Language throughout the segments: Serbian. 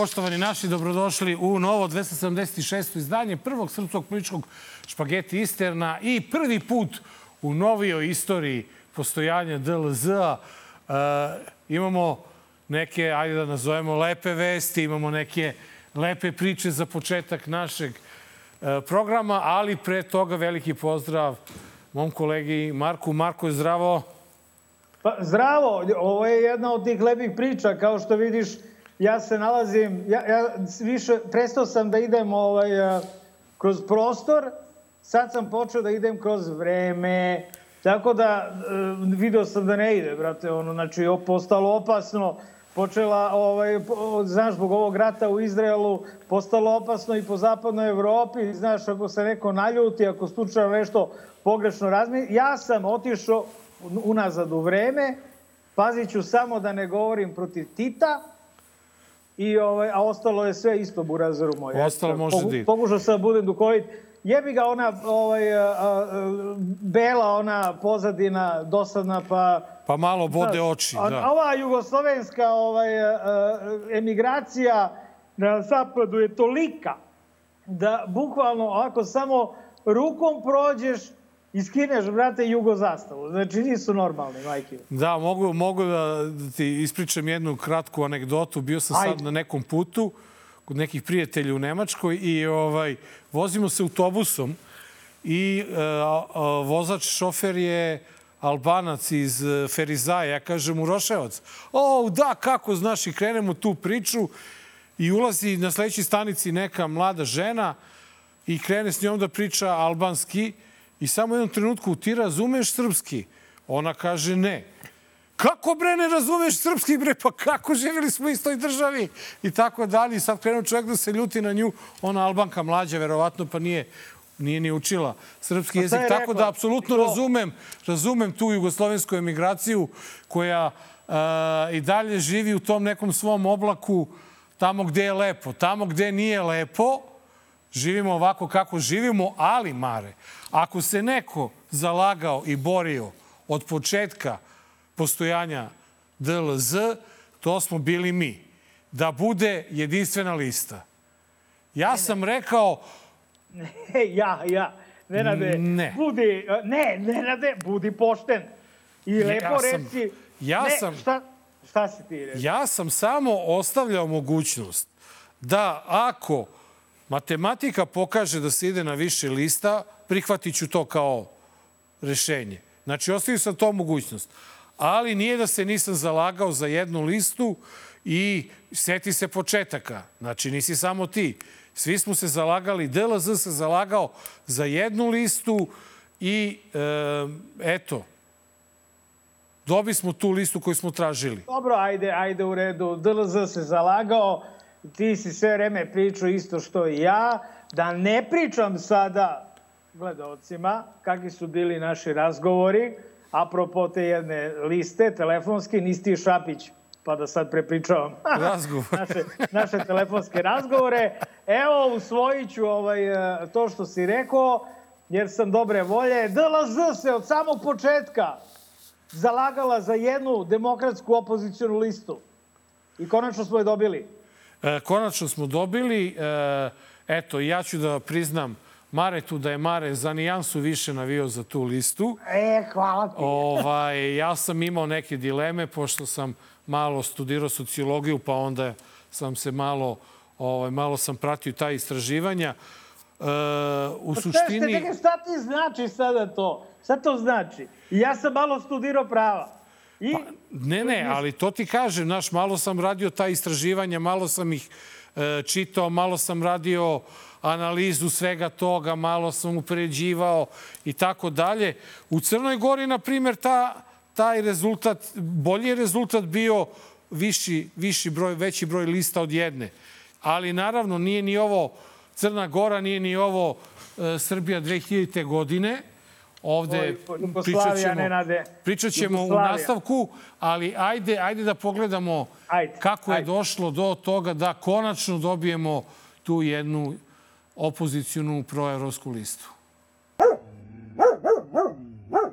Poštovani naši, dobrodošli u novo 276. izdanje prvog srpskog političkog špageti Isterna i prvi put u novijoj istoriji postojanja DLZ-a e, imamo neke, ajde da nazovemo, lepe vesti, imamo neke lepe priče za početak našeg e, programa, ali pre toga veliki pozdrav mom kolegi Marku. Marko, je zdravo. Pa, zdravo, ovo je jedna od tih lepih priča, kao što vidiš, ja se nalazim, ja, ja više, prestao sam da idem ovaj, kroz prostor, sad sam počeo da idem kroz vreme, tako da video sam da ne ide, brate, ono, znači, postalo opasno, počela, ovaj, znaš, zbog ovog rata u Izraelu, postalo opasno i po zapadnoj Evropi, znaš, ako se neko naljuti, ako slučajno nešto pogrešno razmi, ja sam otišao unazad u vreme, pazit ću samo da ne govorim protiv Tita, i ovaj, a ostalo je sve isto burazeru moj. Ostalo može Pogu, da. Pokušao sam da budem duhovit. Jebi ga ona ovaj, a, a, bela ona pozadina dosadna pa... Pa malo bode znaš, oči, a- da. Ova jugoslovenska ovaj, a, emigracija na zapadu je tolika da bukvalno ako samo rukom prođeš i skineš, brate, jugo zastavu. Znači nisu normalni, majke. Da, mogu, mogu da ti ispričam jednu kratku anegdotu. Bio sam sad Ajde. na nekom putu kod nekih prijatelja u Nemačkoj i ovaj, vozimo se autobusom i e, a, a, vozač, šofer je Albanac iz e, Ferizaja. Ja kažem mu Roševac. O, da, kako znaš i krenemo tu priču i ulazi na sledećoj stanici neka mlada žena i krene s njom da priča albanski i samo u jednom trenutku ti razumeš srpski? Ona kaže ne. Kako bre ne razumeš srpski bre? Pa kako živjeli smo u istoj državi? I tako dalje. I sad krenuo čovjek da se ljuti na nju. Ona albanka mlađa, verovatno, pa nije nije ni učila srpski Pa jezik. je Tako da apsolutno razumem, razumem tu jugoslovensku emigraciju koja a, i dalje živi u tom nekom svom oblaku tamo gde je lepo. Tamo gde nije lepo, živimo ovako kako živimo, ali, Mare, ako se neko zalagao i borio od početka postojanja DLZ, to smo bili mi. Da bude jedinstvena lista. Ja sam rekao, E, ja, ja. Nenade, Ne. budi, ne, Nenade, budi pošten. I lepo Ja sam- reci. ja ne, sam- Šta, šta si ti reći? Ja sam samo ostavljao mogućnost da ako matematika pokaže da se ide na više lista, prihvatit ću to kao rešenje. Znači, ostavio sam to mogućnost. Ali nije da se nisam zalagao za jednu listu i seti se početaka. Znači, nisi samo ti. Svi smo se zalagali, DLZ se zalagao za jednu listu i e, eto, dobi smo tu listu koju smo tražili. Dobro, ajde, ajde u redu. DLZ se zalagao, ti si sve vreme pričao isto što i ja. Da ne pričam sada gledalcima kakvi su bili naši razgovori, apropo te jedne liste telefonske, nisi ti Šapić, pa da sad prepričavam Razgovor. naše, naše telefonske razgovore. Evo, usvojit ću ovaj, e, to što si rekao, jer sam dobre volje. DLZ se od samog početka zalagala za jednu demokratsku opozicijonu listu. I konačno smo je dobili. E, konačno smo dobili, e, eto, ja ću da priznam Maretu da je Mare za nijansu više navio za tu listu. E, hvala ti. Ovaj, ja sam imao neke dileme, pošto sam malo studirao sociologiju, pa onda sam se malo, ovaj, malo sam pratio ta istraživanja. E, u Šta, suštini... šta, šta ti znači sada to? Šta to znači? Ja sam malo studirao prava. I, Ne, ne, ali to ti kažem, znaš, malo sam radio ta istraživanja, malo sam ih e, čitao, malo sam radio analizu svega toga, malo sam upređivao i tako dalje. U Crnoj Gori, na primjer, ta, taj rezultat, bolji je rezultat bio viši, viši broj, veći broj lista od jedne. Ali naravno nije ni ovo Crna Gora, nije ni ovo e, Srbija 2000. godine. Ovde pričat ćemo, pričat ćemo u nastavku, ali ajde, ajde da pogledamo Ajde, kako je ajde. došlo do toga da konačno dobijemo tu jednu opozicijunu proevropsku listu.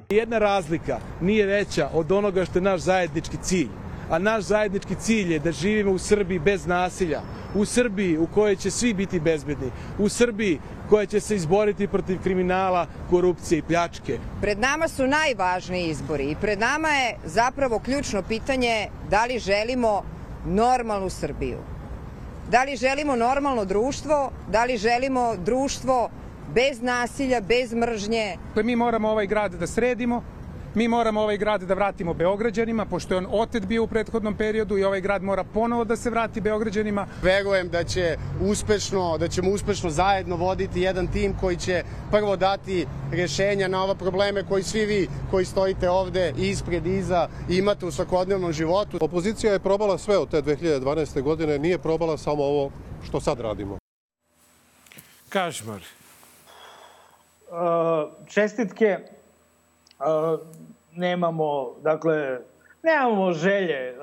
Jedna razlika nije veća od onoga što je naš zajednički cilj, a naš zajednički cilj je da živimo u Srbiji bez nasilja, u Srbiji u kojoj će svi biti bezbedni, u Srbiji koja će se izboriti protiv kriminala, korupcije i pljačke. Pred nama su najvažniji izbori i pred nama je zapravo ključno pitanje da li želimo normalnu Srbiju. Da li želimo normalno društvo, da li želimo društvo bez nasilja, bez mržnje. Mi moramo ovaj grad da sredimo, Mi moramo ovaj grad da vratimo Beograđanima, pošto je on otet bio u prethodnom periodu i ovaj grad mora ponovo da se vrati Beograđanima. Verujem da će uspešno, da ćemo uspešno zajedno voditi jedan tim koji će prvo dati rešenja na ova probleme koji svi vi koji stojite ovde ispred, iza imate u svakodnevnom životu. Opozicija je probala sve od te 2012. godine, nije probala samo ovo što sad radimo. Kažmar. Uh, čestitke nemamo, dakle, nemamo želje,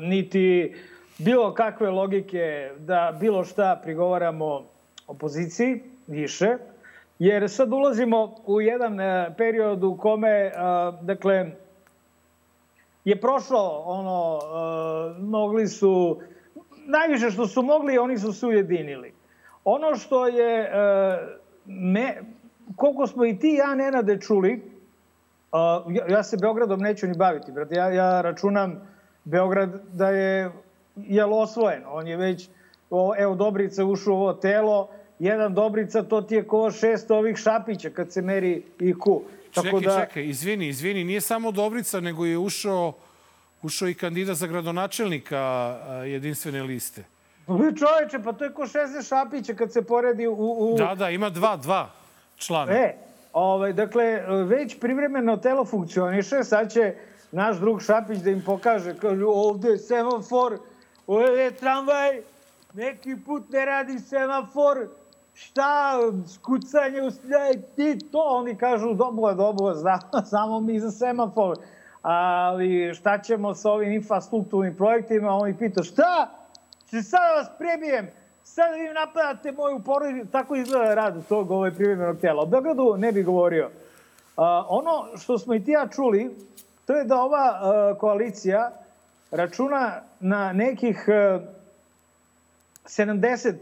niti bilo kakve logike da bilo šta prigovaramo opoziciji više, jer sad ulazimo u jedan e, period u kome, dakle, je prošlo ono, mogli su, najviše što su mogli, oni su se ujedinili. Ono što je, e, me, koliko smo i ti ja Nenade čuli, Uh, ja, ja se Beogradom neću ni baviti, brate. Ja, ja računam Beograd da je jel osvojen. On je već, o, evo Dobrica ušao u ovo telo, jedan Dobrica, to ti je ko šest ovih šapića kad se meri IQ. Tako čekaj, da... čekaj, izvini, izvini, nije samo Dobrica, nego je ušao, ušao i kandidat za gradonačelnika jedinstvene liste. Čoveče, pa to je ko 60 šapića kad se poredi u... u... Da, da, ima dva, dva člana. E, Ovaj, dakle, već privremeno telo funkcioniše, sad će naš drug Šapić da im pokaže, kaže, ovde je semafor, ovde je tramvaj, neki put ne radi semafor, šta, skucanje ti to, oni kažu, dobro, dobro, samo mi za semafor, ali šta ćemo sa ovim infrastrukturnim projektima, oni pita, šta, će sad vas prebijem, sad vi napadate moju porodicu, tako izgleda rad tog ovaj privremenog tela. O Beogradu ne bih govorio. Uh, ono što smo i ti ja čuli, to je da ova uh, koalicija računa na nekih uh, 70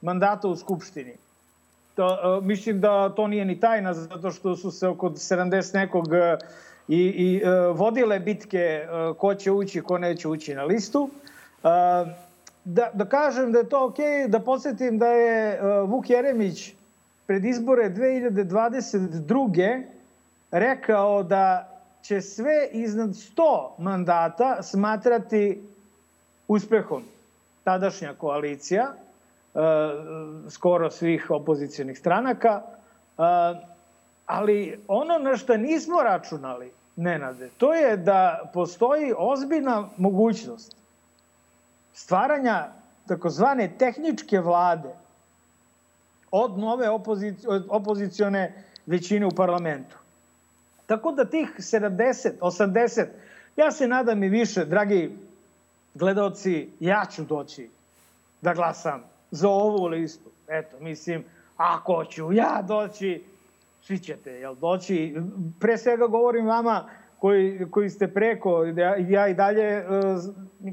mandata u Skupštini. To, uh, mislim da to nije ni tajna, zato što su se oko 70 nekog uh, i, i uh, vodile bitke uh, ko će ući, ko neće ući na listu. Uh, da, da kažem da je to okej, okay, da podsjetim da je uh, Vuk Jeremić pred izbore 2022. rekao da će sve iznad 100 mandata smatrati uspehom tadašnja koalicija, uh, skoro svih opozicijonih stranaka, uh, ali ono na što nismo računali, Nenade, to je da postoji ozbiljna mogućnost stvaranja takozvane tehničke vlade od nove opozici, opozicione većine u parlamentu. Tako da tih 70, 80, ja se nadam i više, dragi gledalci, ja ću doći da glasam za ovu listu. Eto, mislim, ako ću ja doći, svi ćete, jel, doći. Pre svega govorim vama, koji, koji ste preko, ja, ja i dalje, e,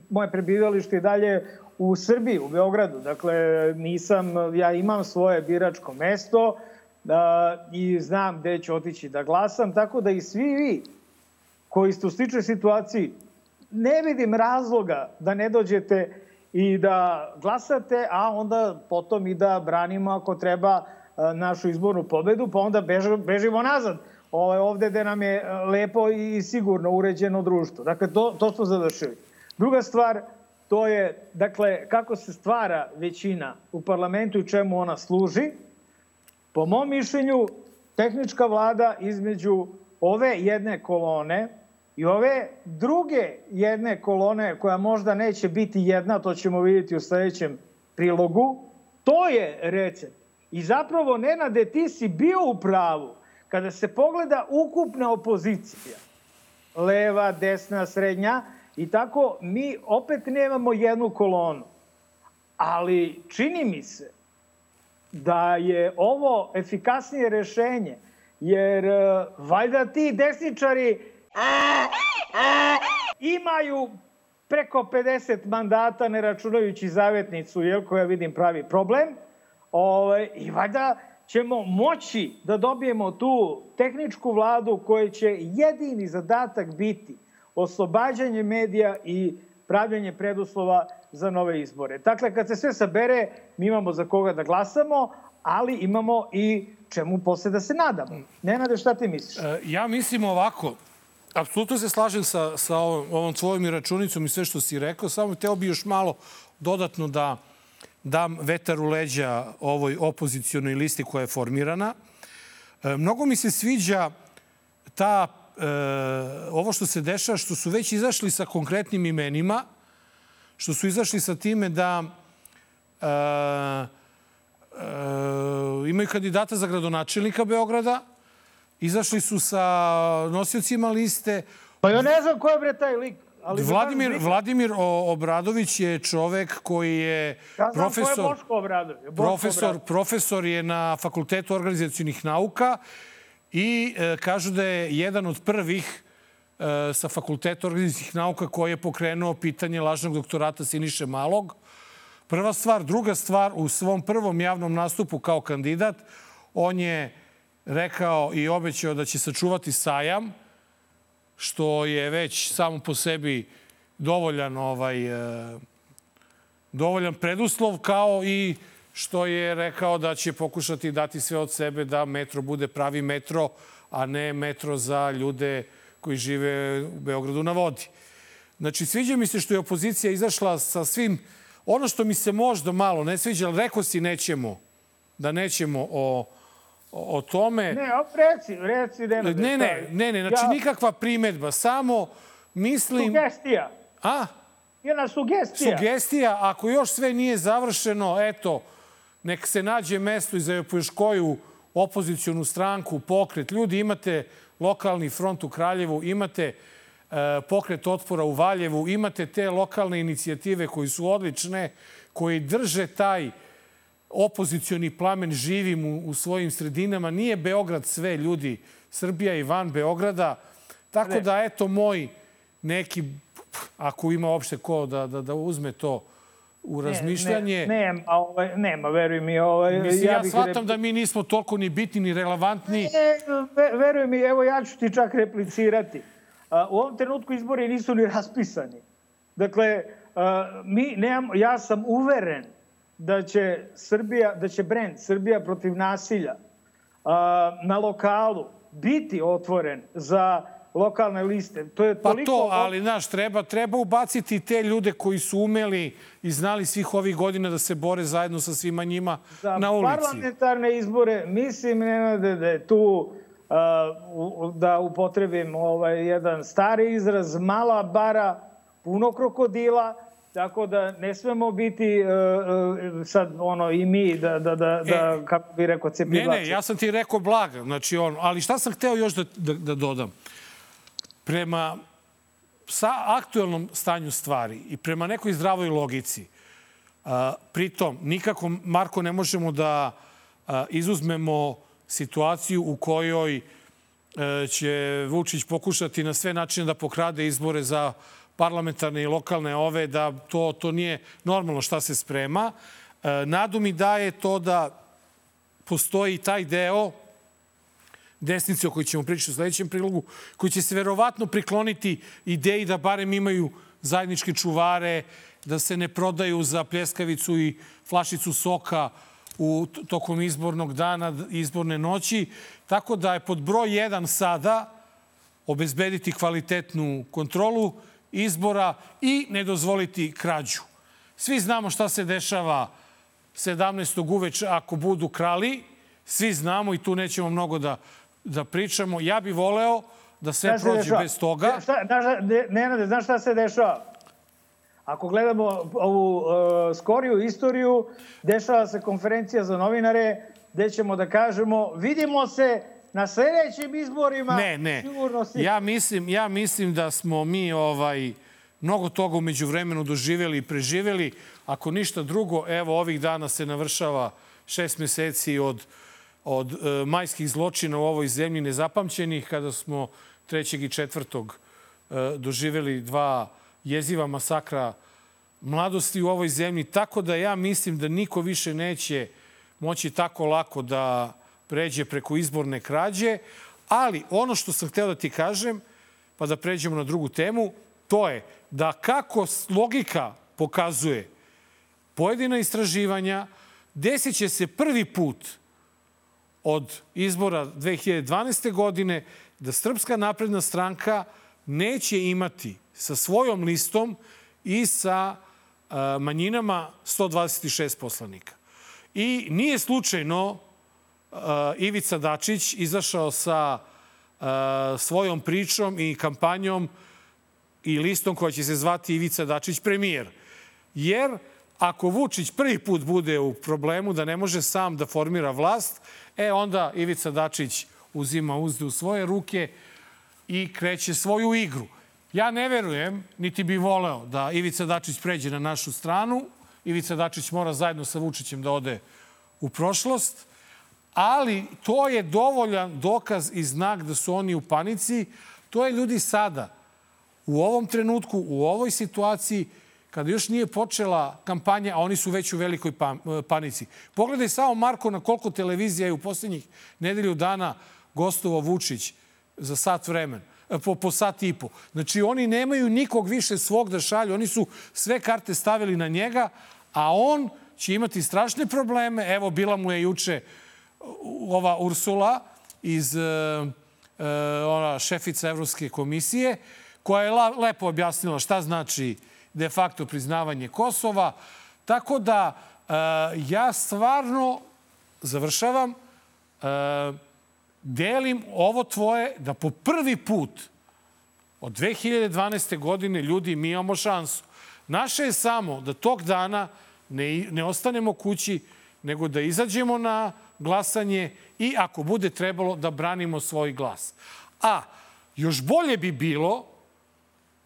moje prebivalište i dalje u Srbiji, u Beogradu. Dakle, nisam, ja imam svoje biračko mesto da, i znam gde ću otići da glasam, tako da i svi vi koji ste u sličnoj situaciji, ne vidim razloga da ne dođete i da glasate, a onda potom i da branimo ako treba e, našu izbornu pobedu, pa onda bežimo nazad ovaj, ovde gde nam je e, lepo i sigurno uređeno društvo. Dakle, to, to smo završili. Druga stvar, to je, dakle, kako se stvara većina u parlamentu i čemu ona služi. Po mom mišljenju, tehnička vlada između ove jedne kolone i ove druge jedne kolone, koja možda neće biti jedna, to ćemo vidjeti u sledećem prilogu, to je recept. I zapravo, Nenade, ti si bio u pravu kada se pogleda ukupna opozicija, leva, desna, srednja, i tako mi opet nemamo jednu kolonu. Ali čini mi se da je ovo efikasnije rešenje, jer uh, valjda ti desničari imaju preko 50 mandata, ne računajući zavetnicu, jel, koja vidim pravi problem. Ove, I valjda ćemo moći da dobijemo tu tehničku vladu koja će jedini zadatak biti oslobađanje medija i pravljanje preduslova za nove izbore. Dakle, kad se sve sabere, mi imamo za koga da glasamo, ali imamo i čemu posle da se nadamo. Nenade, šta ti misliš? E, ja mislim ovako, apsolutno se slažem sa, sa ovom, ovom tvojom i računicom i sve što si rekao, samo teo bi još malo dodatno da dam vetar u leđa ovoj opozicijonoj listi koja je formirana. E, mnogo mi se sviđa ta, e, ovo što se dešava, što su već izašli sa konkretnim imenima, što su izašli sa time da e, e, imaju kandidata za gradonačelnika Beograda, izašli su sa nosiocima liste. Pa ja ne znam ko je bre taj lik. Ali Vladimir, Vladimir Obradović je čovek koji je ja profesor... Ko je Boško Obradović. Boško profesor, Obradović. profesor je na Fakultetu organizacijonih nauka i e, kažu da je jedan od prvih e, sa Fakulteta organizacijonih nauka koji je pokrenuo pitanje lažnog doktorata Siniše Malog. Prva stvar. Druga stvar, u svom prvom javnom nastupu kao kandidat, on je rekao i obećao da će sačuvati sajam, što je već samo po sebi dovoljan ovaj e, dovoljan preduslov kao i što je rekao da će pokušati dati sve od sebe da metro bude pravi metro, a ne metro za ljude koji žive u Beogradu na vodi. Znači, sviđa mi se što je opozicija izašla sa svim... Ono što mi se možda malo ne sviđa, ali rekao si nećemo, da nećemo o, o, tome. Ne, op, reci, reci. Ne, Ne, ne, ne, ne, znači ja, nikakva primetba, samo mislim... Sugestija. A? Jedna sugestija. Sugestija, ako još sve nije završeno, eto, nek se nađe mesto i za još koju opozicijonu stranku, pokret. Ljudi, imate lokalni front u Kraljevu, imate e, pokret otpora u Valjevu, imate te lokalne inicijative koji su odlične, koji drže taj opozicioni plamen živim u, u svojim sredinama. Nije Beograd sve ljudi, Srbija i van Beograda. Tako Ne. da, eto, moj neki, ako ima uopšte ko da, da, da uzme to u razmišljanje. Ne, nema, ovaj, nema, veruj mi. Ovaj, Mislim, ja, ja bih shvatam rep- da mi nismo toliko ni bitni, ni relevantni. Ne, ve- veruj mi, evo ja ću ti čak replicirati. A, u ovom trenutku izbori nisu ni raspisani. Dakle, a, mi nemamo, ja sam uveren da će Srbija, da će brend Srbija protiv nasilja a, na lokalu biti otvoren za lokalne liste. To je Pa toliko... to, ali, znaš, treba, treba ubaciti te ljude koji su umeli i znali svih ovih godina da se bore zajedno sa svima njima za na ulici. parlamentarne izbore mislim Nenade, da je tu da upotrebim ovaj jedan stari izraz mala bara puno krokodila tako da ne smemo biti uh, uh, sad ono i mi da da da, da kako bi rekao Ne, cepivači. ne, ja sam ti rekao blaga. Znači, on, ali šta sam hteo još da, da, da dodam? Prema sa aktuelnom stanju stvari i prema nekoj zdravoj logici, a, pritom nikako, Marko, ne možemo da a, izuzmemo situaciju u kojoj e, će Vučić pokušati na sve načine da pokrade izbore za parlamentarne i lokalne ove, da to, to nije normalno šta se sprema. E, nadu mi daje to da postoji taj deo desnice o kojoj ćemo pričati u sledećem prilogu, koji će se verovatno prikloniti ideji da barem imaju zajedničke čuvare, da se ne prodaju za pljeskavicu i flašicu soka u tokom izbornog dana, izborne noći. Tako da je pod broj jedan sada obezbediti kvalitetnu kontrolu izbora i ne dozvoliti krađu. Svi znamo šta se dešava 17. uveče ako budu krali. Svi znamo i tu nećemo mnogo da, da pričamo. Ja bih voleo da sve prođe dešava? bez toga. Šta, znaš, ne, Nenade, znaš šta se dešava? Ako gledamo ovu uh, skoriju istoriju, dešava se konferencija za novinare gde ćemo da kažemo vidimo se na sledećim izborima. Ne, ne. Sigurno si... Ja mislim, ja mislim da smo mi ovaj mnogo toga umeđu vremenu doživjeli i preživjeli. Ako ništa drugo, evo ovih dana se navršava šest meseci od, od e, majskih zločina u ovoj zemlji nezapamćenih, kada smo 3. i 4. E, doživjeli dva jeziva masakra mladosti u ovoj zemlji, tako da ja mislim da niko više neće moći tako lako da pređe preko izborne krađe, ali ono što sam hteo da ti kažem, pa da pređemo na drugu temu, to je da kako logika pokazuje pojedina istraživanja, desit će se prvi put od izbora 2012. godine da Srpska napredna stranka neće imati sa svojom listom i sa manjinama 126 poslanika. I nije slučajno Ivica Dačić izašao sa svojom pričom i kampanjom i listom koja će se zvati Ivica Dačić premijer. Jer ako Vučić prvi put bude u problemu da ne može sam da formira vlast, e onda Ivica Dačić uzima uzde u svoje ruke i kreće svoju igru. Ja ne verujem, niti bi voleo da Ivica Dačić pređe na našu stranu. Ivica Dačić mora zajedno sa Vučićem da ode u prošlost, ali to je dovoljan dokaz i znak da su oni u panici. To je ljudi sada, u ovom trenutku, u ovoj situaciji, kada još nije počela kampanja, a oni su već u velikoj pa, panici. Pogledaj samo, Marko, na koliko televizija je u poslednjih nedelju dana gostovao Vučić za sat vremena po, po sat i po. Znači, oni nemaju nikog više svog da šalju. Oni su sve karte stavili na njega, a on će imati strašne probleme. Evo, bila mu je juče ova Ursula iz uh, uh, ona šefica Evropske komisije, koja je lepo objasnila šta znači de facto priznavanje Kosova. Tako da uh, ja stvarno završavam delim ovo tvoje da po prvi put od 2012. godine ljudi mi imamo šansu. Naše je samo da tog dana ne, ne ostanemo kući, nego da izađemo na glasanje i ako bude trebalo da branimo svoj glas. A još bolje bi bilo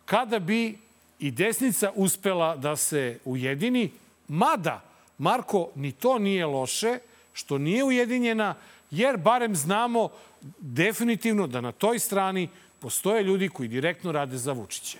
kada bi i desnica uspela da se ujedini, mada, Marko, ni to nije loše, što nije ujedinjena, jer barem znamo definitivno da na toj strani postoje ljudi koji direktno rade za Vučića.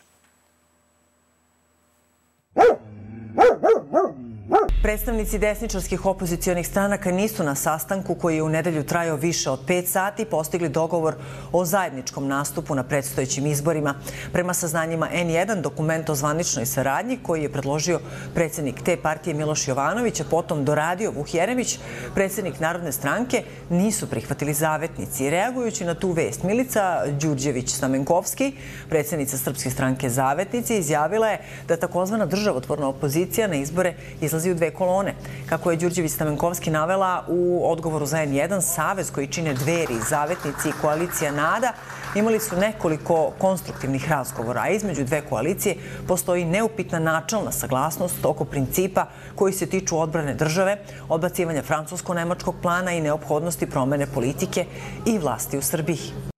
Predstavnici desničarskih opozicijonih stranaka nisu na sastanku koji je u nedelju trajao više od 5 sati postigli dogovor o zajedničkom nastupu na predstojećim izborima. Prema saznanjima N1, dokument o zvaničnoj saradnji koji je predložio predsednik te partije Miloš Jovanović, a potom doradio Vuh Jeremić, predsednik Narodne stranke, nisu prihvatili zavetnici. Reagujući na tu vest, Milica Đurđević-Stamenkovski, predsednica Srpske stranke Zavetnici, izjavila je da takozvana državotvorna opozicija na izbore izlazi u dve kolone. Kako je Đurđević Stamenkovski navela u odgovoru za N1, Savez koji čine dveri, zavetnici i koalicija NADA imali su nekoliko konstruktivnih razgovora, a između dve koalicije postoji neupitna načalna saglasnost oko principa koji se tiču odbrane države, odbacivanja francusko-nemačkog plana i neophodnosti promene politike i vlasti u Srbiji.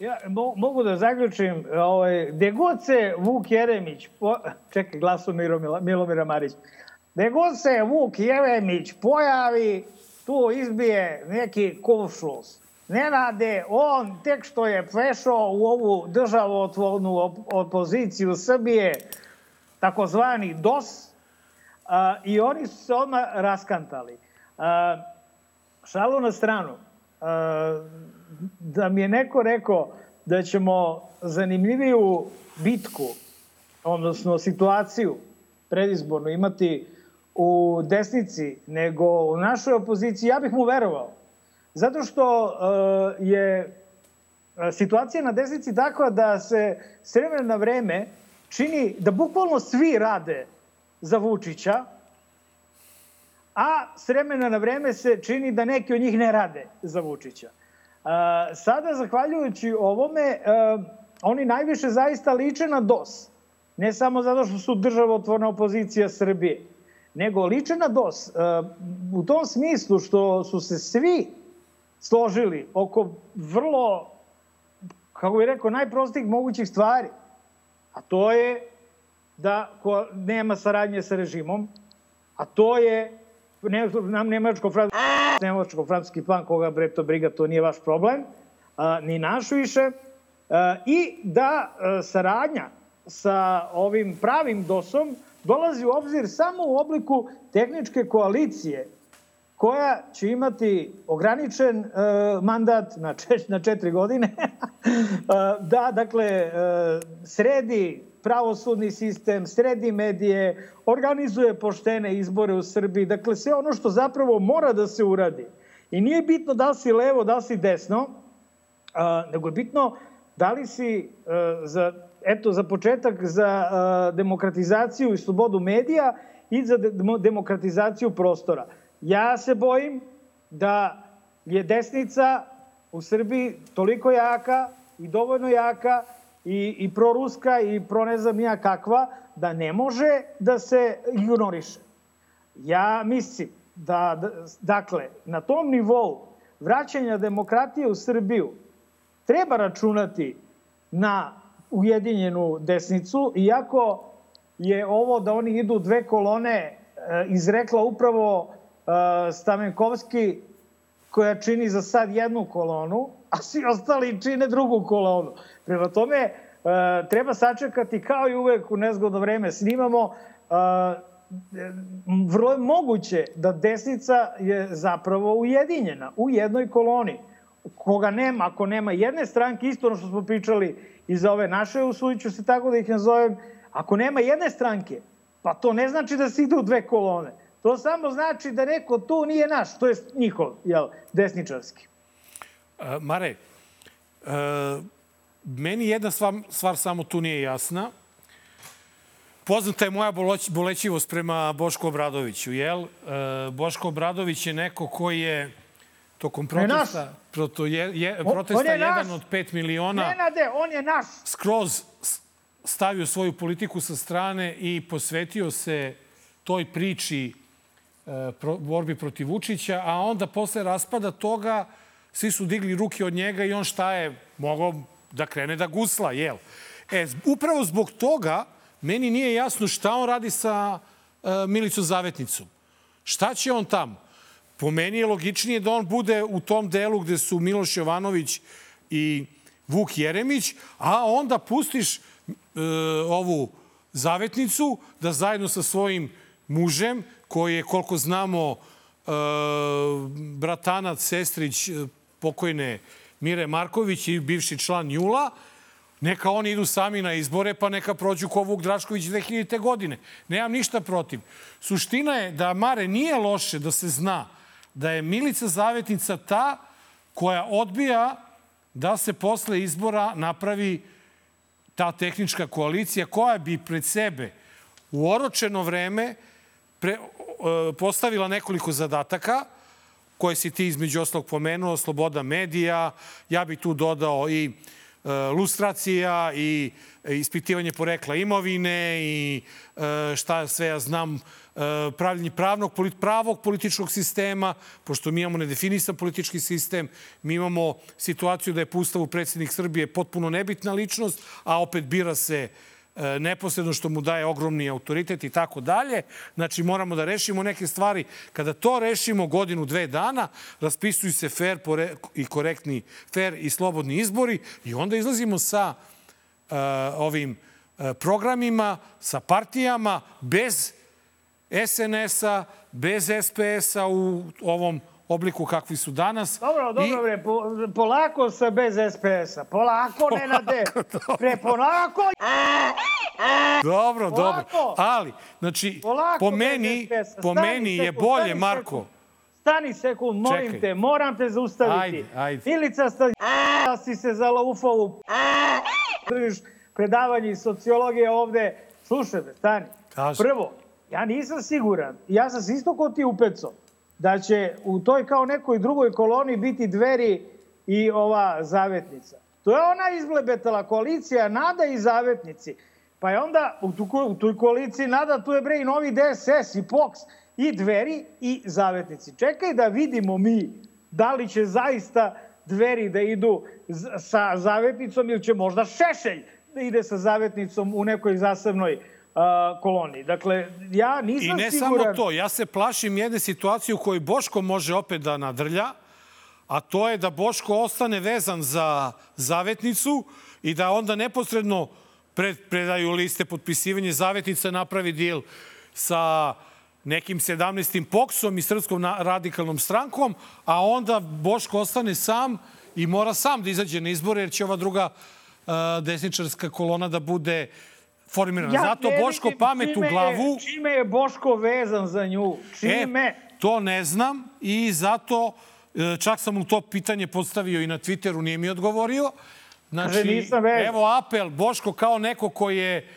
Ja mo, mogu da zaključim, ovaj, gde god se Vuk Jeremić, po, čekaj, glasu Milomira, Milomira Marić, gde god se Vuk Jeremić pojavi, tu izbije neki kufšlus. Nenade, on tek što je prešao u ovu državotvornu op opoziciju Srbije, takozvani DOS, a, i oni su se odmah raskantali. A, šalu na stranu. A, da mi je neko rekao da ćemo zanimljiviju bitku, odnosno situaciju predizbornu imati u desnici nego u našoj opoziciji, ja bih mu verovao. Zato što uh, je situacija na desnici takva da se s vremena na vreme čini da bukvalno svi rade za Vučića, a s vremena na vreme se čini da neki od njih ne rade za Vučića. Sada, zahvaljujući ovome, oni najviše zaista liče na DOS. Ne samo zato što su državotvorna opozicija Srbije, nego liče na DOS. U tom smislu što su se svi složili oko vrlo, kako bih rekao, najprostijih mogućih stvari. A to je da nema saradnje sa režimom, a to je ne, nam nemačko-francuski nemačko-francuski plan, koga bre to briga, to nije vaš problem, a, ni naš više, a, i da a, saradnja sa ovim pravim DOS-om dolazi u obzir samo u obliku tehničke koalicije koja će imati ograničen e, mandat na, čet, na četiri godine, e, da, dakle, e, sredi pravosudni sistem, sredi medije, organizuje poštene izbore u Srbiji, dakle, sve ono što zapravo mora da se uradi. I nije bitno da si levo, da si desno, nego je bitno da li si za, eto, za početak za demokratizaciju i slobodu medija i za de, demokratizaciju prostora. Ja se bojim da je desnica u Srbiji toliko jaka i dovoljno jaka i, i proruska i pro ne znam ja kakva, da ne može da se ignoriše. Ja mislim da, da, dakle, na tom nivou vraćanja demokratije u Srbiju treba računati na ujedinjenu desnicu, iako je ovo da oni idu dve kolone e, izrekla upravo e, Stamenkovski koja čini za sad jednu kolonu, a svi ostali čine drugu kolonu. Prema tome, e, treba sačekati kao i uvek u nezgodno vreme snimamo, vrlo je moguće da desnica je zapravo ujedinjena u jednoj koloni. Koga nema, ako nema jedne stranke, isto ono što smo pričali i za ove naše, usudiću se tako da ih nazovem, ako nema jedne stranke, pa to ne znači da se ide u dve kolone. To samo znači da neko tu nije naš, to je njihov, jel, desničarski. Uh, Mare, uh, meni jedna stvar, stvar samo tu nije jasna. Poznata je moja bolećivost prema Bošku Obradoviću, jel? Uh, Boško Obradović je neko koji je tokom protesta, proto je, je, protesta on je jedan naš. od 5 miliona... Nenade, on je naš! Skroz stavio svoju politiku sa strane i posvetio se toj priči pro, borbi protiv Vučića, a onda posle raspada toga svi su digli ruke od njega i on šta je mogao da krene da gusla, jel? E, upravo zbog toga meni nije jasno šta on radi sa uh, Milicom Zavetnicom. Šta će on tamo? Po meni je logičnije da on bude u tom delu gde su Miloš Jovanović i Vuk Jeremić, a onda pustiš uh, ovu Zavetnicu da zajedno sa svojim mužem koji je, koliko znamo, e, bratanac, sestrić e, pokojne Mire Marković i bivši član Jula, neka oni idu sami na izbore, pa neka prođu ko Vuk Drašković 2000. godine. Nemam ništa protiv. Suština je da, Mare, nije loše da se zna da je Milica Zavetnica ta koja odbija da se posle izbora napravi ta tehnička koalicija koja bi pred sebe u oročeno vreme pre, postavila nekoliko zadataka koje si ti između oslog pomenuo, sloboda medija, ja bih tu dodao i e, lustracija i ispitivanje porekla imovine i e, šta sve ja znam, pravljenje pravnog, pravog političkog sistema, pošto mi imamo nedefinisan politički sistem, mi imamo situaciju da je po ustavu predsednik Srbije potpuno nebitna ličnost, a opet bira se E, neposredno što mu daje ogromni autoritet i tako dalje. Znači moramo da rešimo neke stvari. Kada to rešimo godinu, dve dana, raspisuju se fair i korektni, fair i slobodni izbori i onda izlazimo sa uh, ovim uh, programima, sa partijama, bez SNS-a, bez SPS-a u ovom obliku kakvi su danas. Dobro, dobro, bre, po, polako sa bez SPS-a. Polako, ne na de. Pre, polako. Dobro, polako. dobro. Ali, znači, polako, po meni, po meni je bolje, Marko. Stani sekund, molim Čekaj. te, moram te zaustaviti. Ajde, ajde. Ilica sta... si se zalaufao u... Predavanje iz sociologije ovde. Slušaj me, stani. Kaži. Prvo, ja nisam siguran. Ja sam se isto kod ti upeco da će u toj kao nekoj drugoj koloni biti dveri i ova zavetnica. To je ona izblebetala koalicija Nada i zavetnici. Pa je onda u, tu, u toj koaliciji Nada tu je bre i novi DSS i POKS i dveri i zavetnici. Čekaj da vidimo mi da li će zaista dveri da idu sa zavetnicom ili će možda Šešelj da ide sa zavetnicom u nekoj zasebnoj koloniji. Dakle, ja nisam siguran... I ne siguran... samo to, ja se plašim jedne situacije u kojoj Boško može opet da nadrlja, a to je da Boško ostane vezan za zavetnicu i da onda neposredno pred, predaju liste potpisivanje zavetnica, napravi dil sa nekim 17. poksom i Srpskom radikalnom strankom, a onda Boško ostane sam i mora sam da izađe na izbore, jer će ova druga uh, desničarska kolona da bude formirana. Ja Zato Boško pamet u glavu... Je, čime je Boško vezan za nju? Čime? E, to ne znam i zato e, čak sam mu to pitanje postavio i na Twitteru, nije mi odgovorio. Znači, evo apel, Boško kao neko koji je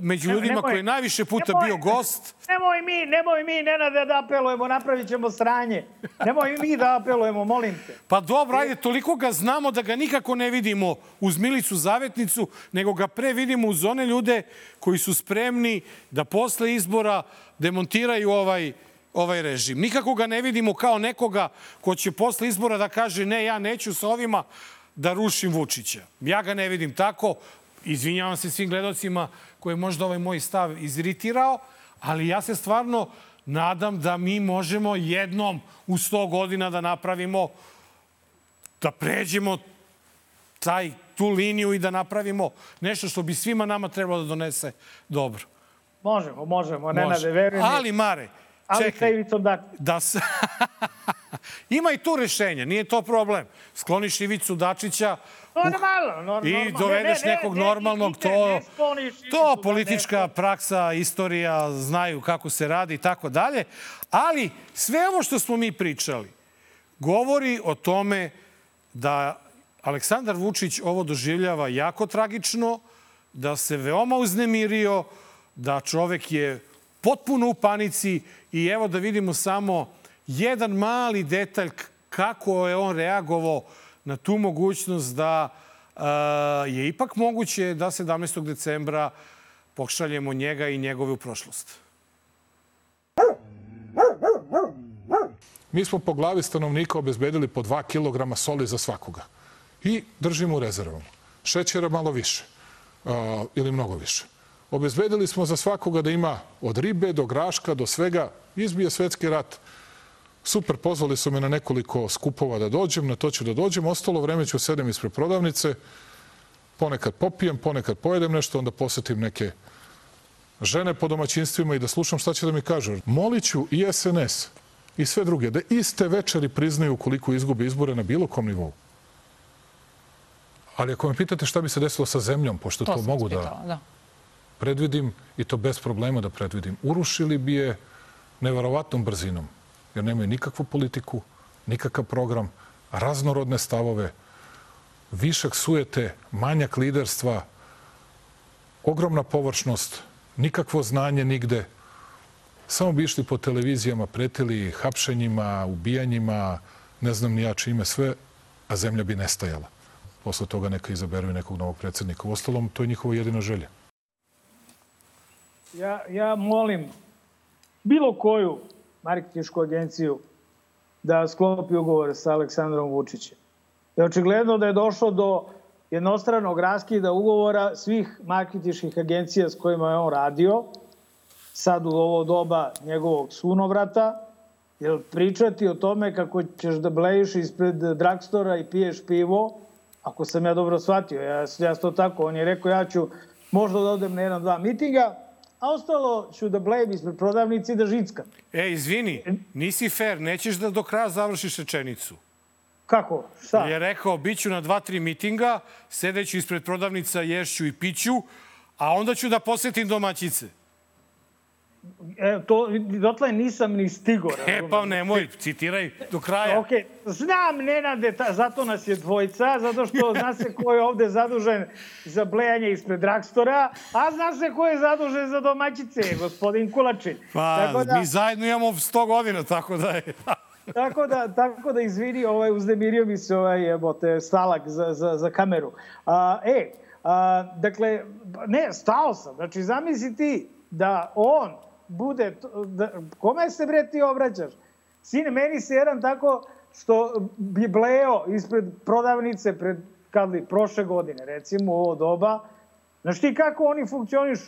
među ljudima nemoj, koji je najviše puta nemoj, bio gost. Nemoj mi, nemoj mi, Nenade, da apelujemo, napravit ćemo sranje. Nemoj mi da apelujemo, molim te. Pa dobro, ajde, toliko ga znamo da ga nikako ne vidimo uz Milicu Zavetnicu, nego ga pre vidimo uz one ljude koji su spremni da posle izbora demontiraju ovaj ovaj režim. Nikako ga ne vidimo kao nekoga ko će posle izbora da kaže ne, ja neću sa ovima da rušim Vučića. Ja ga ne vidim tako. Izvinjavam se svim gledocima koje možda ovaj moj stav iziritirao, ali ja se stvarno nadam da mi možemo jednom u 100 godina da napravimo, da pređemo taj, tu liniju i da napravimo nešto što bi svima nama trebalo da donese dobro. Možemo, možemo, ne nade, verujem. Ali, Mare, Ali čekaj, sa Ivicom Dačićem. Da se... Ima i tu rešenje, nije to problem. Skloniš Ivicu Dačića, Normalno, normalno. I dovedeš ne, ne, nekog ne, normalnog, to, to politička praksa, istorija, znaju kako se radi i tako dalje. Ali sve ovo što smo mi pričali govori o tome da Aleksandar Vučić ovo doživljava jako tragično, da se veoma uznemirio, da čovek je potpuno u panici i evo da vidimo samo jedan mali detalj kako je on reagovao na tu mogućnost da uh, je ipak moguće da 17. decembra pošaljemo njega i njegove u prošlost. Mi smo po glavi stanovnika obezbedili po 2 kg soli za svakoga. I držimo u rezervama. Šećera malo više. Uh, ili mnogo više. Obezbedili smo za svakoga da ima od ribe do graška do svega. Izbije svetski rat Super, pozvali su me na nekoliko skupova da dođem, na to ću da dođem. Ostalo vreme ću sedem ispred prodavnice, ponekad popijem, ponekad pojedem nešto, onda posetim neke žene po domaćinstvima i da slušam šta će da mi kažu. Moliću i SNS i sve druge da iste večeri priznaju koliko izgube izbore na bilo kom nivou. Ali ako me pitate šta bi se desilo sa zemljom, pošto to, to mogu da pitala, da predvidim i to bez problema da predvidim, urušili bi je neverovatnom brzinom jer nemaju nikakvu politiku, nikakav program, raznorodne stavove, višak sujete, manjak liderstva, ogromna površnost, nikakvo znanje nigde. Samo bi išli po televizijama, pretili hapšenjima, ubijanjima, ne znam ni ja čime sve, a zemlja bi nestajala. Posle toga neka izaberu i nekog novog predsednika. U ostalom, to je njihova jedina želja. Ja, ja molim bilo koju marketinšku agenciju da sklopi ugovor sa Aleksandrom Vučićem. I očigledno da je došlo do jednostranog raskida ugovora svih marketinških agencija s kojima je on radio, sad u ovo doba njegovog sunovrata, jer pričati o tome kako ćeš da blejiš ispred dragstora i piješ pivo, ako sam ja dobro shvatio, ja, ja to tako, on je rekao ja ću možda da odem na jedan, dva mitinga, a ostalo ću da blejem ispred prodavnici i da žickam. E, izvini, nisi fair, nećeš da do kraja završiš rečenicu. Kako? Šta? Je rekao, bit ću na dva, tri mitinga, sedeću ispred prodavnica, ješću i piću, a onda ću da posetim domaćice. E, to, dotle nisam ni stigo. E, pa nemoj, citiraj do kraja. Ok, znam, Nenade, ta, zato nas je dvojca, zato što zna se ko je ovde zadužen za blejanje ispred dragstora, a zna se ko je zadužen za domaćice, gospodin Kulačin. Pa, tako da, mi zajedno imamo 100 godina, tako da je... tako da, tako da izvini, ovaj, uzdemirio mi se ovaj, jebote, stalak za, za, za kameru. A, e, a, dakle, ne, stao sam. Znači, zamisli ti da on bude, da, kome se bre ti obraćaš? Sine, meni se jedan tako što bi bleo ispred prodavnice pred, kad li, prošle godine, recimo, u ovo doba. Znaš ti kako oni funkcioniš?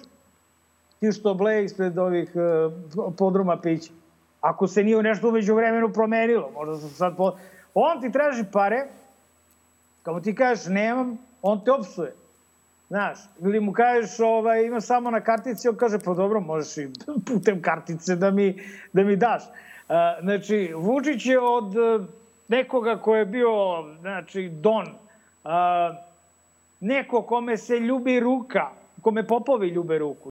Ti što bleje ispred ovih uh, podruma pića. Ako se nije nešto umeđu vremenu promenilo, možda se sad... Po... On ti traži pare, kao ti kažeš nemam, on te opsuje. Znaš, ili mu kažeš ovaj, ima samo na kartici, on kaže pa dobro, možeš i putem kartice da mi, da mi daš. A, znači, Vučić je od e, nekoga ko je bio, znači, don, a, neko kome se ljubi ruka, kome popovi ljube ruku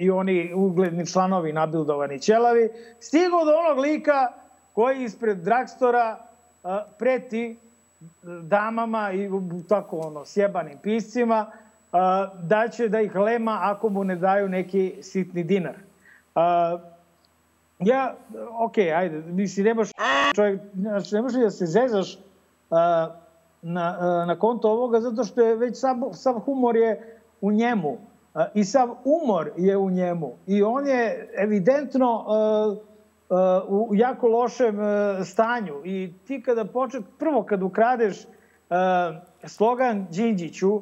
i oni ugledni članovi nabildovani ćelavi, stigo do onog lika koji ispred dragstora preti damama i tako ono sjebanim piscima da će da ih lema ako mu ne daju neki sitni dinar. Ja, ok, ajde, mislim, nemaš čovjek, znači, ne možeš da se zezaš a, na, na konto ovoga, zato što je već sav, sav humor je u njemu i sav umor je u njemu i on je evidentno a, u jako lošem stanju i ti kada počet, prvo kad ukradeš slogan Đinđiću,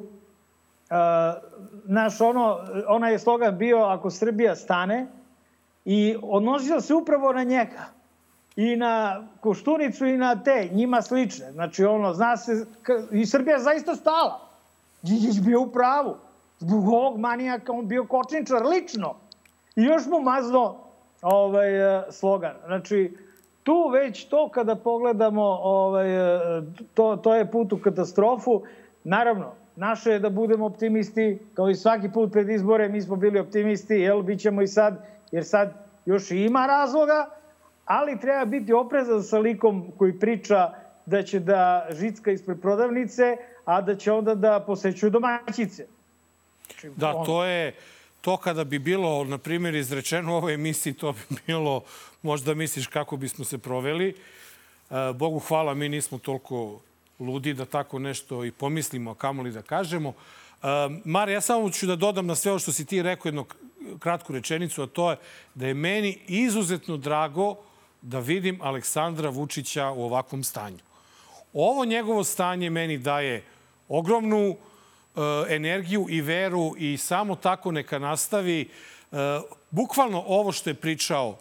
naš ono, onaj je slogan bio ako Srbija stane i odnosio se upravo na njega i na Koštunicu i na te, njima slične. Znači, ono, zna se, i Srbija zaista stala. Đinđić bio u pravu. Zbog ovog manijaka on bio kočničar lično. I još mu mazno ovaj, e, slogan. Znači, tu već to kada pogledamo, ovaj, e, to, to je put u katastrofu. Naravno, Naše je da budemo optimisti, kao i svaki put pred izbore, mi smo bili optimisti, jel, bit ćemo i sad, jer sad još i ima razloga, ali treba biti oprezan sa likom koji priča da će da žicka ispred prodavnice, a da će onda da posećuju domaćice. Znači, da, to je to kada bi bilo, na primjer, izrečeno u ovoj emisiji, to bi bilo, možda misliš kako bismo se proveli. E, Bogu hvala, mi nismo toliko ludi da tako nešto i pomislimo, a kamoli da kažemo. Uh, Mare, ja samo ću da dodam na sve ovo što si ti rekao jednu kratku rečenicu, a to je da je meni izuzetno drago da vidim Aleksandra Vučića u ovakvom stanju. Ovo njegovo stanje meni daje ogromnu uh, energiju i veru i samo tako neka nastavi. Uh, bukvalno ovo što je pričao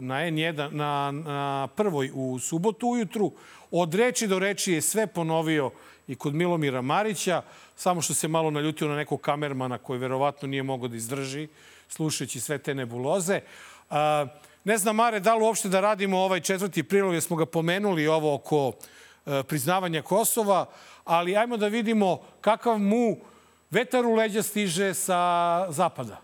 na N1, na, na prvoj u subotu ujutru, Od reči do reči je sve ponovio i kod Milomira Marića, samo što se malo naljutio na nekog kamermana koji verovatno nije mogao da izdrži, slušajući sve te nebuloze. Ne znam, Mare, da li uopšte da radimo ovaj četvrti prilog, jer smo ga pomenuli ovo oko e, priznavanja Kosova, ali ajmo da vidimo kakav mu vetar u leđa stiže sa zapada.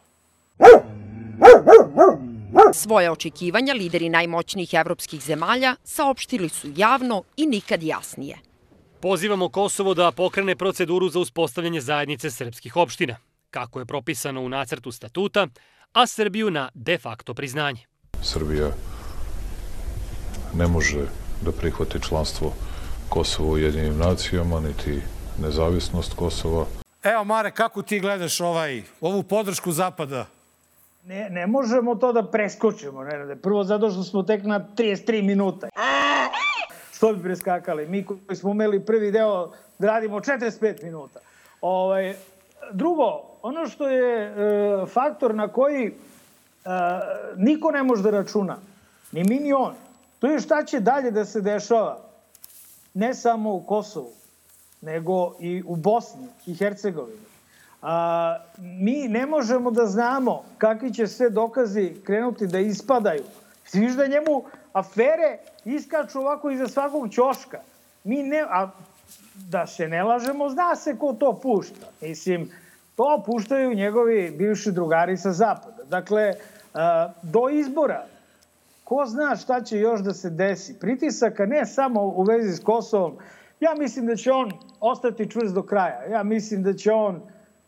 Svoje očekivanja lideri najmoćnijih evropskih zemalja saopštili su javno i nikad jasnije. Pozivamo Kosovo da pokrene proceduru za uspostavljanje zajednice srpskih opština, kako je propisano u nacrtu statuta, a Srbiju na de facto priznanje. Srbija ne može da prihvati članstvo Kosova u jedinim nacijama, niti nezavisnost Kosova. Evo, Mare, kako ti gledaš ovaj, ovu podršku Zapada ne, ne možemo to da preskočimo. Ne, Prvo zato što smo tek na 33 minuta. Što bi preskakali? Mi koji smo umeli prvi deo da radimo 45 minuta. Ovaj, drugo, ono što je e, faktor na koji e, niko ne može da računa, ni mi ni on, to je šta će dalje da se dešava. Ne samo u Kosovu, nego i u Bosni i Hercegovini a, mi ne možemo da znamo kakvi će sve dokazi krenuti da ispadaju. Viš da njemu afere iskaču ovako iza svakog ćoška. Mi ne, a da se ne lažemo, zna se ko to pušta. Mislim, to puštaju njegovi bivši drugari sa zapada. Dakle, do izbora, ko zna šta će još da se desi. Pritisaka ne samo u vezi s Kosovom, ja mislim da će on ostati čvrst do kraja. Ja mislim da će on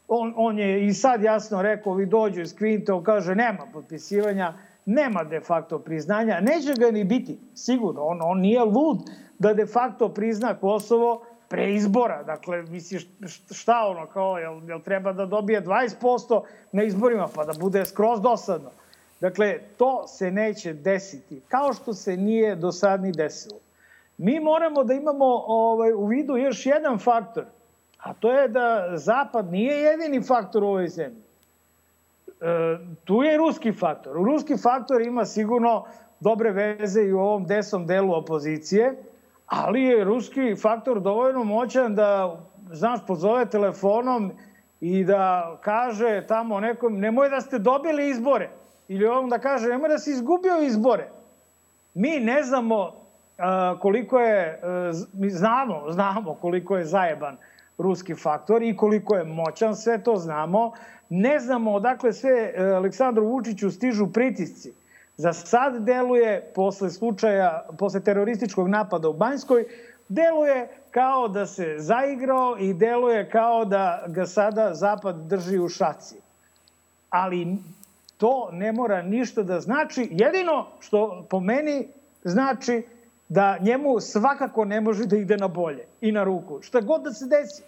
on, on je i sad jasno rekao, vi dođu iz Kvinte, on kaže nema potpisivanja, nema de facto priznanja, neće ga ni biti, sigurno, on, on nije lud da de facto prizna Kosovo pre izbora. Dakle, misliš, šta ono, kao, jel, jel treba da dobije 20% na izborima, pa da bude skroz dosadno. Dakle, to se neće desiti, kao što se nije do sad ni desilo. Mi moramo da imamo ovaj, u vidu još jedan faktor – a to je da Zapad nije jedini faktor u ovoj zemlji. E, tu je ruski faktor. Ruski faktor ima sigurno dobre veze i u ovom desnom delu opozicije, ali je ruski faktor dovoljno moćan da, znaš, pozove telefonom i da kaže tamo nekom, nemoj da ste dobili izbore. Ili ovom da kaže, nemoj da si izgubio izbore. Mi ne znamo koliko je, a, mi znamo, znamo koliko je zajeban ruski faktor i koliko je moćan, sve to znamo. Ne znamo odakle sve e, Aleksandru Vučiću stižu pritisci. Za sad deluje, posle slučaja, posle terorističkog napada u Banjskoj, deluje kao da se zaigrao i deluje kao da ga sada Zapad drži u šaci. Ali to ne mora ništa da znači. Jedino što po meni znači da njemu svakako ne može da ide na bolje i na ruku. Šta god da se desi.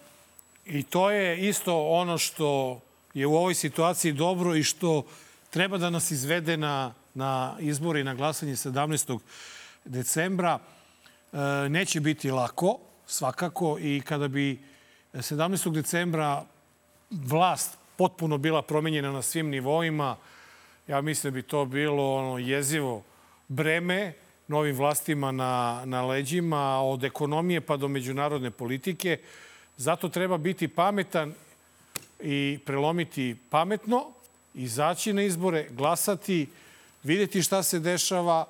I to je isto ono što je u ovoj situaciji dobro i što treba da nas izvede na, na izbori na glasanje 17. decembra. E, neće biti lako, svakako, i kada bi 17. decembra vlast potpuno bila promenjena na svim nivoima, ja mislim da bi to bilo ono jezivo breme novim vlastima na, na leđima, od ekonomije pa do međunarodne politike. Zato treba biti pametan i prelomiti pametno, izaći na izbore, glasati, videti šta se dešava,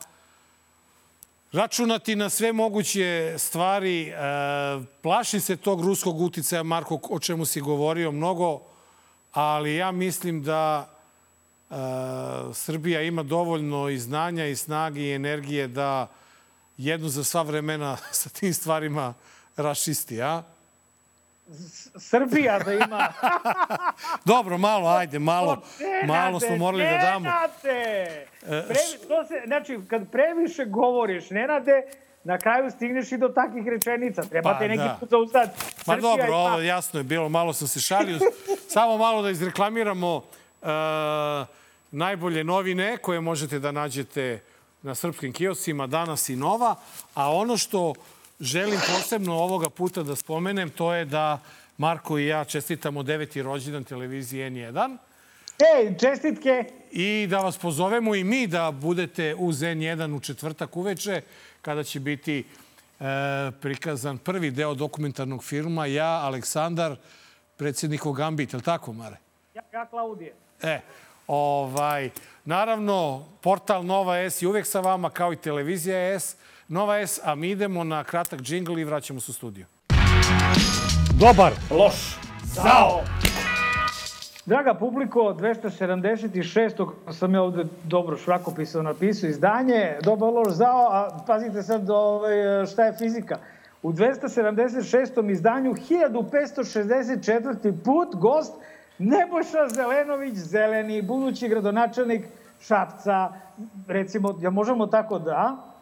računati na sve moguće stvari. E, se tog ruskog uticaja, Marko, o čemu si govorio mnogo, ali ja mislim da Srbija ima dovoljno i znanja i snage i energije da jednu za sva vremena sa tim stvarima rašisti, a? Srbija da ima... Dobro, malo, ajde, malo, nenade, malo smo morali da damo. Nenade! Previ, to se, znači, kad previše govoriš, Nenade, na kraju stigneš i do takvih rečenica. Treba pa, te neki da. put zauzdati. Ma dobro, ima... ovo jasno je bilo, malo sam se šalio. Samo malo da izreklamiramo najbolje novine koje možete da nađete na srpskim kioscima danas i nova. A ono što želim posebno ovoga puta da spomenem, to je da Marko i ja čestitamo deveti rođendan televizije N1. Ej, čestitke! I da vas pozovemo i mi da budete uz N1 u četvrtak uveče, kada će biti e, prikazan prvi deo dokumentarnog filma Ja, Aleksandar, predsjednikov Gambit. Je li tako, Mare? Ja, ja Klaudije. E, ovaj, naravno, portal Nova S je uvek sa vama, kao i televizija S. Nova S, a mi idemo na kratak džingl i vraćamo se u studiju. Dobar. Loš. Zao. Draga publiko, 276. sam ja ovde dobro švakopisao napisao izdanje, dobar loš zao, a pazite sad ovaj, šta je fizika. U 276. izdanju 1564. put gost Nebojša Zelenović, zeleni, budući gradonačelnik Šapca, recimo, ja možemo tako da,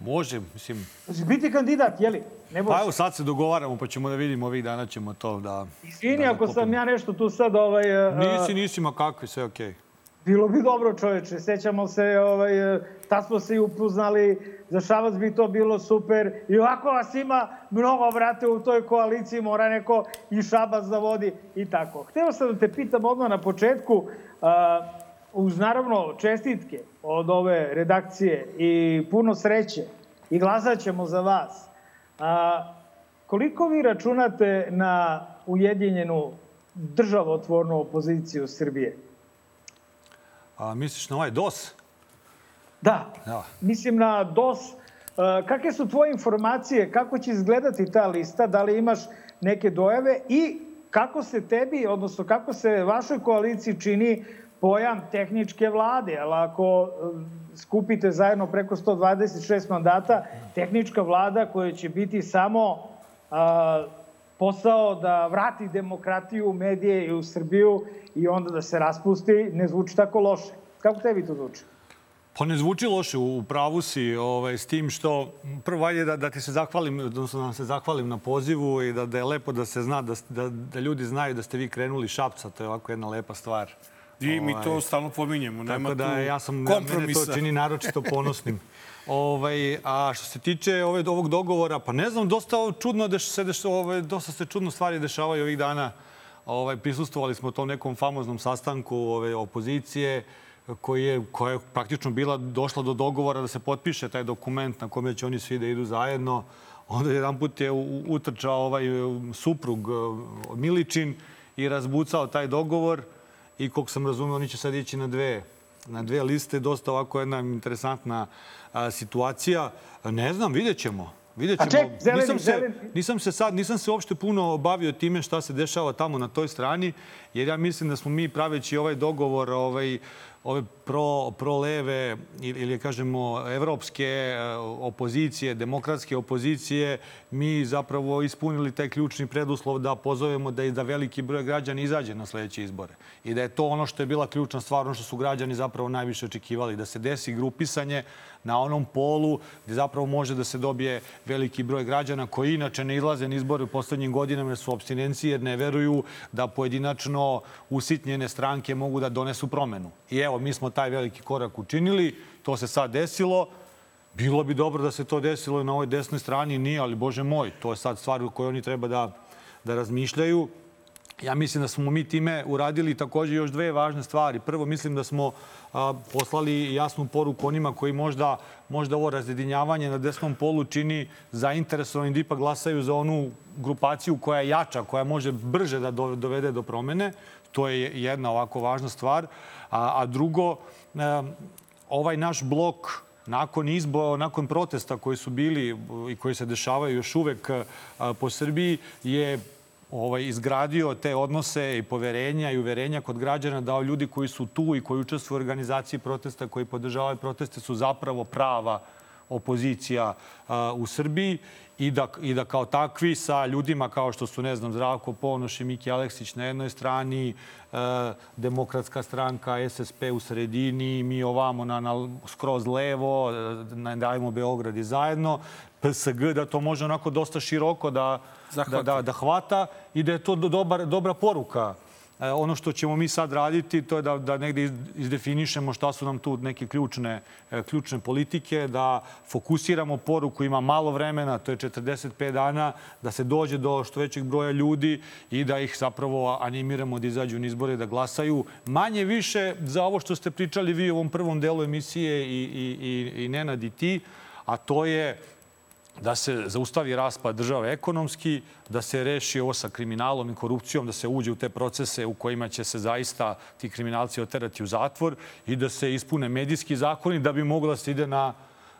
Može, mislim... Znači, biti kandidat, jeli? Ne može. Pa evo, sad se dogovaramo, pa ćemo da vidimo, ovih dana ćemo to da... Izvini da ako sam ja nešto tu sad ovaj... Uh, nisi, nisi, ma kakvi, sve okej. Okay. Bilo bi dobro, čoveče. Sećamo se, ovaj, uh, tad smo se i upoznali, za Šabac bi to bilo super. I ovako vas ima mnogo, vrate, u toj koaliciji, mora neko i Šabac da vodi i tako. Hteo sam da te pitam odmah na početku, uh, uz naravno čestitke od ove redakcije i puno sreće i glasat ćemo za vas. A, koliko vi računate na ujedinjenu državotvornu opoziciju Srbije? A, misliš na ovaj DOS? Da, ja. mislim na DOS. A, kakve su tvoje informacije? Kako će izgledati ta lista? Da li imaš neke dojave? I kako se tebi, odnosno kako se vašoj koaliciji čini pojam tehničke vlade, ali ako um, skupite zajedno preko 126 mandata, tehnička vlada koja će biti samo a, posao da vrati demokratiju, medije i u Srbiju i onda da se raspusti, ne zvuči tako loše. Kako tebi to zvuči? Pa ne zvuči loše, u pravu si, ovaj, s tim što prvo valje da, da ti se zahvalim, odnosno da vam se zahvalim na pozivu i da, da je lepo da se zna, da, da, da ljudi znaju da ste vi krenuli šapca, to je ovako jedna lepa stvar. I mi to ovaj, stalno pominjemo. Nema tako da ja sam, kompromisa. mene to čini naročito ponosnim. Ovaj, a što se tiče ove, ovog dogovora, pa ne znam, dosta čudno deš, se deš, ovaj, dosta se čudno stvari dešavaju ovih dana. Ovaj, prisustovali smo tom nekom famoznom sastanku ove, opozicije koji je, koja je praktično bila došla do dogovora da se potpiše taj dokument na kome će oni svi da idu zajedno. Onda jedan put je utrčao ovaj suprug Miličin i razbucao taj dogovor i koliko sam razumio, oni će sad ići na dve, na dve liste. Dosta ovako jedna interesantna a, situacija. Ne znam, vidjet ćemo. Vidjet ćemo. Ček, zeleni, nisam, se, zeleni. nisam se sad, nisam se uopšte puno bavio time šta se dešava tamo na toj strani, jer ja mislim da smo mi praveći ovaj dogovor, ovaj, ove pro, pro leve ili, kažemo evropske e, opozicije, demokratske opozicije, mi zapravo ispunili taj ključni preduslov da pozovemo da i da veliki broj građana izađe na sledeće izbore. I da je to ono što je bila ključna stvar, ono što su građani zapravo najviše očekivali, da se desi grupisanje na onom polu gde zapravo može da se dobije veliki broj građana koji inače ne izlaze na izbore u poslednjim godinama jer su abstinencije jer ne veruju da pojedinačno usitnjene stranke mogu da donesu promenu. I evo, mi smo taj veliki korak učinili, to se sad desilo. Bilo bi dobro da se to desilo na ovoj desnoj strani, nije, ali bože moj, to je sad stvar u kojoj oni treba da, da razmišljaju. Ja mislim da smo mi time uradili takođe još dve važne stvari. Prvo, mislim da smo a, poslali jasnu poruku onima koji možda, možda ovo razjedinjavanje na desnom polu čini zainteresovani da ipak glasaju za onu grupaciju koja je jača, koja može brže da dovede do promene. To je jedna ovako važna stvar. A, a drugo, ovaj naš blok nakon izbora, nakon protesta koji su bili i koji se dešavaju još uvek po Srbiji je ovaj, izgradio te odnose i poverenja i uverenja kod građana da ljudi koji su tu i koji učestvuju u organizaciji protesta, koji podržavaju proteste su zapravo prava opozicija u Srbiji i da, i da kao takvi sa ljudima kao što su, ne znam, Zdravko Ponoš i Miki Aleksić na jednoj strani, e, Demokratska stranka, SSP u sredini, mi ovamo na, na skroz levo, na Dajmo Beograd i zajedno, PSG, da to može onako dosta široko da, da, da, da hvata i da je to dobar, dobra poruka ono što ćemo mi sad raditi to je da, da negde izdefinišemo šta su nam tu neke ključne, e, ključne politike, da fokusiramo poruku, ima malo vremena, to je 45 dana, da se dođe do što većeg broja ljudi i da ih zapravo animiramo da izađu na izbore, da glasaju. Manje više za ovo što ste pričali vi u ovom prvom delu emisije i, i, i, i Nenad i ti, a to je da se zaustavi raspad države ekonomski, da se reši ovo sa kriminalom i korupcijom, da se uđe u te procese u kojima će se zaista ti kriminalci oterati u zatvor i da se ispune medijski zakoni da bi mogla da se ide na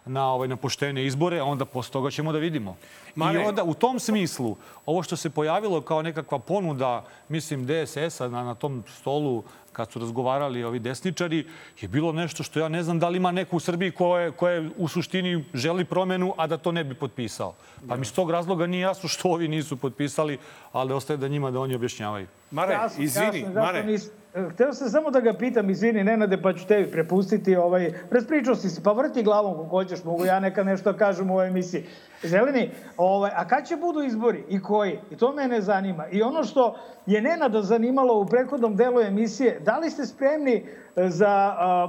na ovaj na poštene izbore, a onda posle toga ćemo da vidimo. Mare... I onda u tom smislu ovo što se pojavilo kao nekakva ponuda, mislim DSS-a na, na tom stolu kad su razgovarali ovi desničari, je bilo nešto što ja ne znam da li ima neko u Srbiji koje, koje u suštini želi promenu, a da to ne bi potpisao. Pa mi s tog razloga nije jasno što ovi nisu potpisali, ali ostaje da njima da oni objašnjavaju. Mare, Jasno, izvini, jasno, Mare. nis- Hteo sam samo da ga pitam, izvini, Nenade, pa ću tebi prepustiti. Ovaj, prespričao si se, pa vrti glavom kako hoćeš, mogu ja neka nešto kažem u ovoj emisiji. Zeleni, ovaj, a kad će budu izbori i koji? I to mene zanima. I ono što je Nenada zanimalo u prethodnom delu emisije, da li ste spremni e, za a,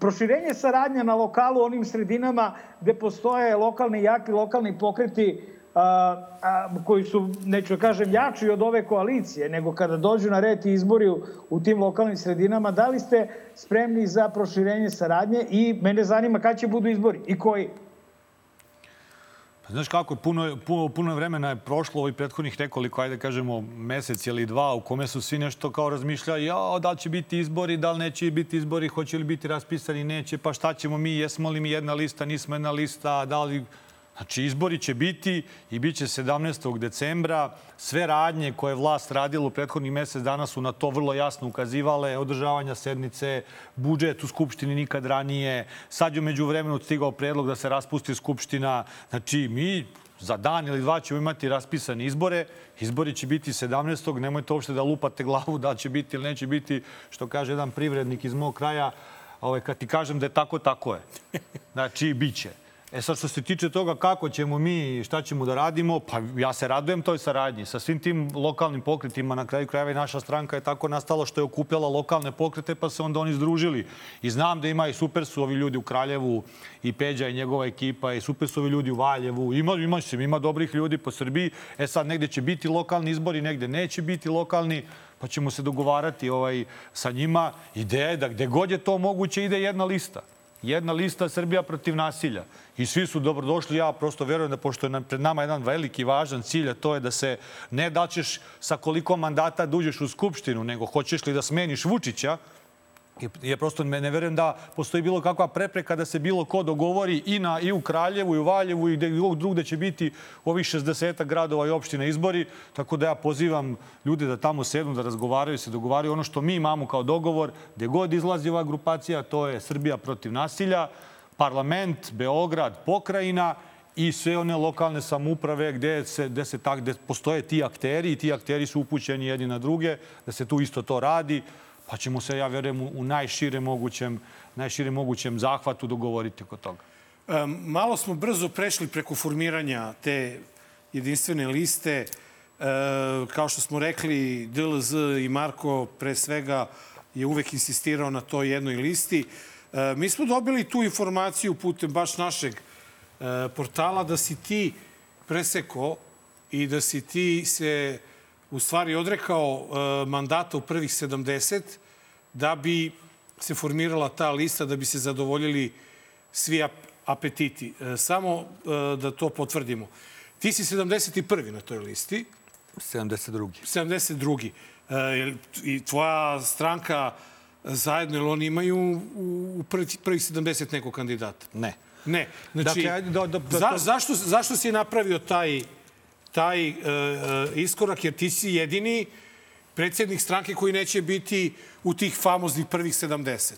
proširenje saradnja na lokalu onim sredinama gde postoje lokalni jaki, lokalni pokreti a, a, koji su, neću da kažem, jači od ove koalicije, nego kada dođu na red i izbori u, u tim lokalnim sredinama, da li ste spremni za proširenje saradnje i mene zanima kad će budu izbori i koji? Pa Znaš kako, puno, puno, puno vremena je prošlo ovih prethodnih nekoliko, ajde kažemo, mesec ili dva, u kome su svi nešto kao razmišljali, ja, da li će biti izbori, da li neće biti izbori, hoće li biti raspisani, neće, pa šta ćemo mi, jesmo li mi jedna lista, nismo jedna lista, da li Znači, izbori će biti i bit će 17. decembra. Sve radnje koje je vlast radila u prethodnih mesec dana su na to vrlo jasno ukazivale. Održavanja sednice, budžet u Skupštini nikad ranije. Sad je među vremenu stigao predlog da se raspusti Skupština. Znači, mi za dan ili dva ćemo imati raspisane izbore. Izbori će biti 17. Nemojte uopšte da lupate glavu da će biti ili neće biti, što kaže jedan privrednik iz mog kraja. Ovaj, kad ti kažem da je tako, tako je. Znači, bit će. E sad, što se tiče toga kako ćemo mi i šta ćemo da radimo, pa ja se radujem toj saradnji. Sa svim tim lokalnim pokretima, na kraju krajeva i naša stranka je tako nastala što je okupljala lokalne pokrete, pa se onda oni združili. I znam da ima i super su ovi ljudi u Kraljevu, i Peđa i njegova ekipa, i super su ovi ljudi u Valjevu. Ima, ima, se, ima dobrih ljudi po Srbiji. E sad, negde će biti lokalni izbori, negde neće biti lokalni pa ćemo se dogovarati ovaj, sa njima. Ideja je da gde god je to moguće ide jedna lista. Jedna lista Srbija protiv nasilja. I svi su dobrodošli. Ja prosto verujem da pošto je pred nama jedan veliki važan cilj, a to je da se ne da ćeš sa koliko mandata da uđeš u Skupštinu, nego hoćeš li da smeniš Vučića, je prosto ne, verujem da postoji bilo kakva prepreka da se bilo ko dogovori i, na, i u Kraljevu i u Valjevu i gde god drugde će biti ovih 60 gradova i opština izbori. Tako da ja pozivam ljude da tamo sednu, da razgovaraju, se dogovaraju ono što mi imamo kao dogovor, gde god izlazi ova grupacija, to je Srbija protiv nasilja, parlament, Beograd, pokrajina i sve one lokalne samuprave gde, se, gde, se tak, gde postoje ti akteri i ti akteri su upućeni jedni na druge, da se tu isto to radi pa ćemo se, ja verujem, u najšire mogućem, najšire mogućem zahvatu dogovoriti oko toga. Malo smo brzo prešli preko formiranja te jedinstvene liste. Kao što smo rekli, DLZ i Marko pre svega je uvek insistirao na toj jednoj listi. Mi smo dobili tu informaciju putem baš našeg portala da si ti preseko i da si ti se u stvari odrekao e, mandata u prvih 70 da bi se formirala ta lista, da bi se zadovoljili svi apetiti. E, samo e, da to potvrdimo. Ti si 71. na toj listi. 72. 72. I tvoja stranka zajedno, ili oni imaju u prvih, prvih 70 nekog kandidata? Ne. Ne. Znači, dakle, do, do, do, za, zašto, zašto si napravio taj taj e, e, iskorak, jer ti si jedini predsjednik stranke koji neće biti u tih famoznih prvih 70.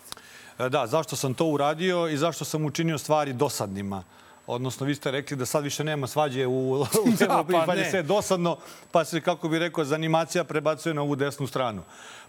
E, da, zašto sam to uradio i zašto sam učinio stvari dosadnima. Odnosno, vi ste rekli da sad više nema svađe u, u da, pa, pa je sve dosadno, pa se, kako bi rekao, zanimacija prebacuje na ovu desnu stranu.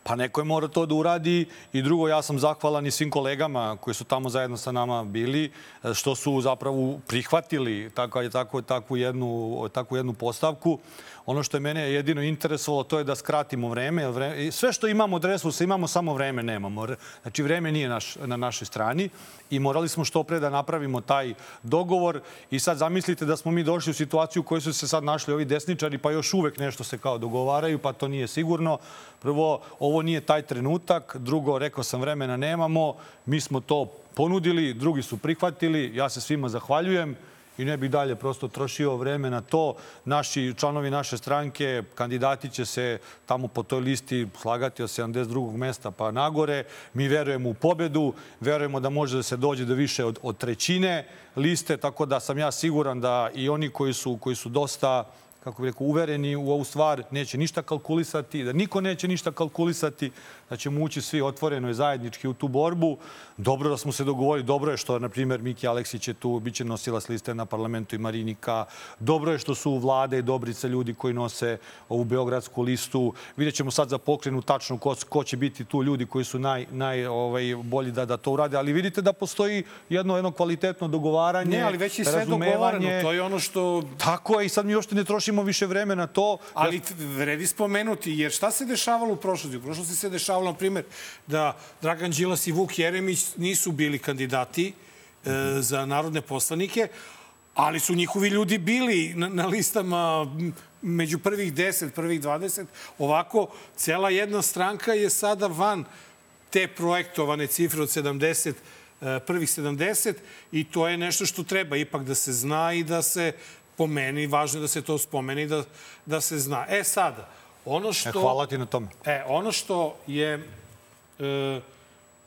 Pa neko je mora to da uradi i drugo, ja sam zahvalan i svim kolegama koji su tamo zajedno sa nama bili, što su zapravo prihvatili tako, tako, takvu, jednu, takvu jednu postavku. Ono što je mene jedino interesovalo, to je da skratimo vreme. vreme sve što imamo od resursa, imamo samo vreme, nemamo. Znači, vreme nije naš, na našoj strani i morali smo što pre da napravimo taj dogovor. I sad zamislite da smo mi došli u situaciju u kojoj su se sad našli ovi desničari, pa još uvek nešto se kao dogovaraju, pa to nije sigurno. Prvo, ovo nije taj trenutak. Drugo, rekao sam, vremena nemamo. Mi smo to ponudili, drugi su prihvatili. Ja se svima zahvaljujem i ne bih dalje prosto trošio vreme na to. Naši članovi naše stranke, kandidati će se tamo po toj listi slagati od 72. mesta pa nagore. Mi verujemo u pobedu, verujemo da može da se dođe do više od, od trećine liste, tako da sam ja siguran da i oni koji su, koji su dosta kako bih rekao, uvereni u ovu stvar, neće ništa kalkulisati, da niko neće ništa kalkulisati, da ćemo ući svi otvoreno i zajednički u tu borbu. Dobro da smo se dogovorili, dobro je što, na primjer, Miki Aleksić je tu, bit će nosila liste na parlamentu i Marinika. Dobro je što su vlade i dobrice ljudi koji nose ovu beogradsku listu. Vidjet ćemo sad za pokrenu tačno ko, ko će biti tu ljudi koji su naj, naj ovaj, bolji da, da to urade. Ali vidite da postoji jedno, jedno kvalitetno dogovaranje, Ne, ali već je sve dogovoreno. To je ono što... Tako je i sad mi još ne trošimo više vreme na to. Ali vredi spomenuti, jer šta se dešavalo u prošlosti? U prošlosti se dešavalo, na primjer, da Dragan Đilas i Vuk Jeremić nisu bili kandidati e, za narodne poslanike, ali su njihovi ljudi bili na, na listama među prvih 10, prvih 20. Ovako, cela jedna stranka je sada van te projektovane cifre od 70 e, prvih 70 i to je nešto što treba ipak da se zna i da se po meni, važno je da se to spomeni, da, da se zna. E sada, ono što... E, hvala ti na tome. E, ono što je... E,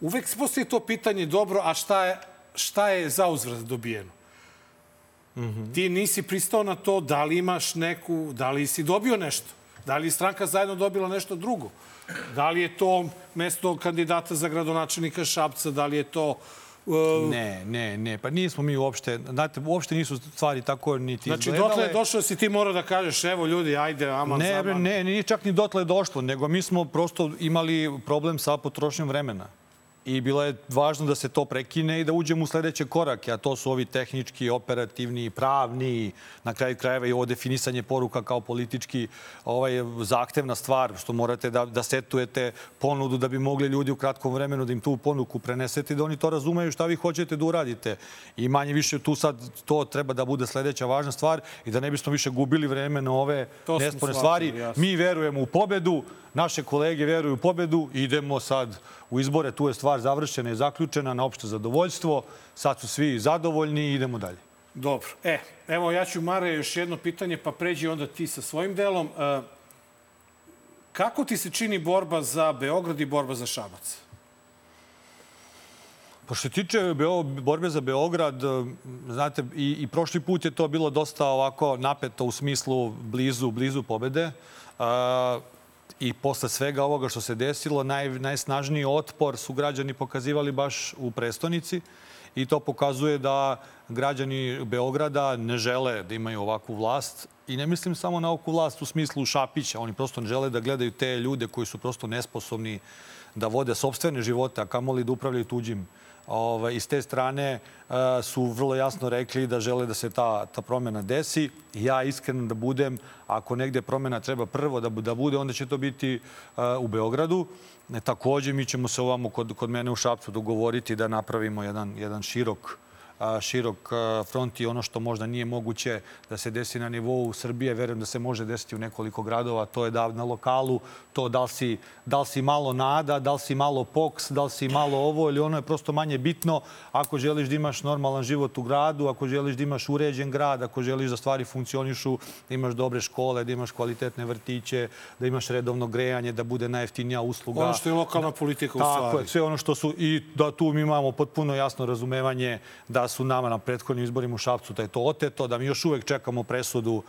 uvek postoji to pitanje, dobro, a šta je, šta je za uzvrat dobijeno? Mm -hmm. Ti nisi pristao na to da li imaš neku, da li si dobio nešto? Da li je stranka zajedno dobila nešto drugo? Da li je to mesto kandidata za gradonačelnika Šapca? Da li je to Uh, ne, ne, ne. Pa nismo mi uopšte, znate, uopšte nisu stvari tako niti znači, izgledale. Znači, dotle je došlo si ti morao da kažeš, evo ljudi, ajde, aman, ne, zaman. Ne, nije čak ni dotle došlo, nego mi smo prosto imali problem sa potrošnjom vremena i bilo je važno da se to prekine i da uđemo u sledeće korake, a to su ovi tehnički, operativni, pravni, na kraju krajeva i ovo definisanje poruka kao politički ovaj, zahtevna stvar, što morate da, da setujete ponudu da bi mogli ljudi u kratkom vremenu da im tu ponuku prenesete i da oni to razumeju šta vi hoćete da uradite. I manje više tu sad to treba da bude sledeća važna stvar i da ne bismo više gubili vreme na ove nesporne stvari. Mi verujemo u pobedu, naše kolege veruju u pobedu, idemo sad u izbore, tu je stvar završena i zaključena na opšte zadovoljstvo. Sad su svi zadovoljni i idemo dalje. Dobro. E, evo ja ću, Mare, još jedno pitanje, pa pređi onda ti sa svojim delom. E, kako ti se čini borba za Beograd i borba za Šabac? Pa što se tiče borbe za Beograd, e, znate, i, i prošli put je to bilo dosta ovako napeto u smislu blizu, blizu pobede. A, I posle svega ovoga što se desilo, naj, najsnažniji otpor su građani pokazivali baš u prestonici i to pokazuje da građani Beograda ne žele da imaju ovakvu vlast i ne mislim samo na ovakvu vlast u smislu Šapića. Oni prosto ne žele da gledaju te ljude koji su prosto nesposobni da vode sobstvene živote, a kamoli da upravljaju tuđim Ovaj, I s te strane su vrlo jasno rekli da žele da se ta, ta promjena desi. Ja iskreno da budem, ako negde promjena treba prvo da, da bude, onda će to biti u Beogradu. Takođe, mi ćemo se ovamo kod, kod mene u Šapcu dogovoriti da napravimo jedan, jedan širok širok front i ono što možda nije moguće da se desi na nivou Srbije, verujem da se može desiti u nekoliko gradova, to je da na lokalu to da li si, da li si malo nada, da li si malo poks, da li si malo ovo ili ono je prosto manje bitno. Ako želiš da imaš normalan život u gradu, ako želiš da imaš uređen grad, ako želiš da stvari funkcionišu, da imaš dobre škole, da imaš kvalitetne vrtiće, da imaš redovno grejanje, da bude najjeftinija usluga. Ono što je lokalna politika u stvari. Tako je, sve ono što su i da tu mi imamo potpuno jasno razumevanje da su nama na prethodnim izborima u Šapcu da je to oteto, da mi još uvek čekamo presudu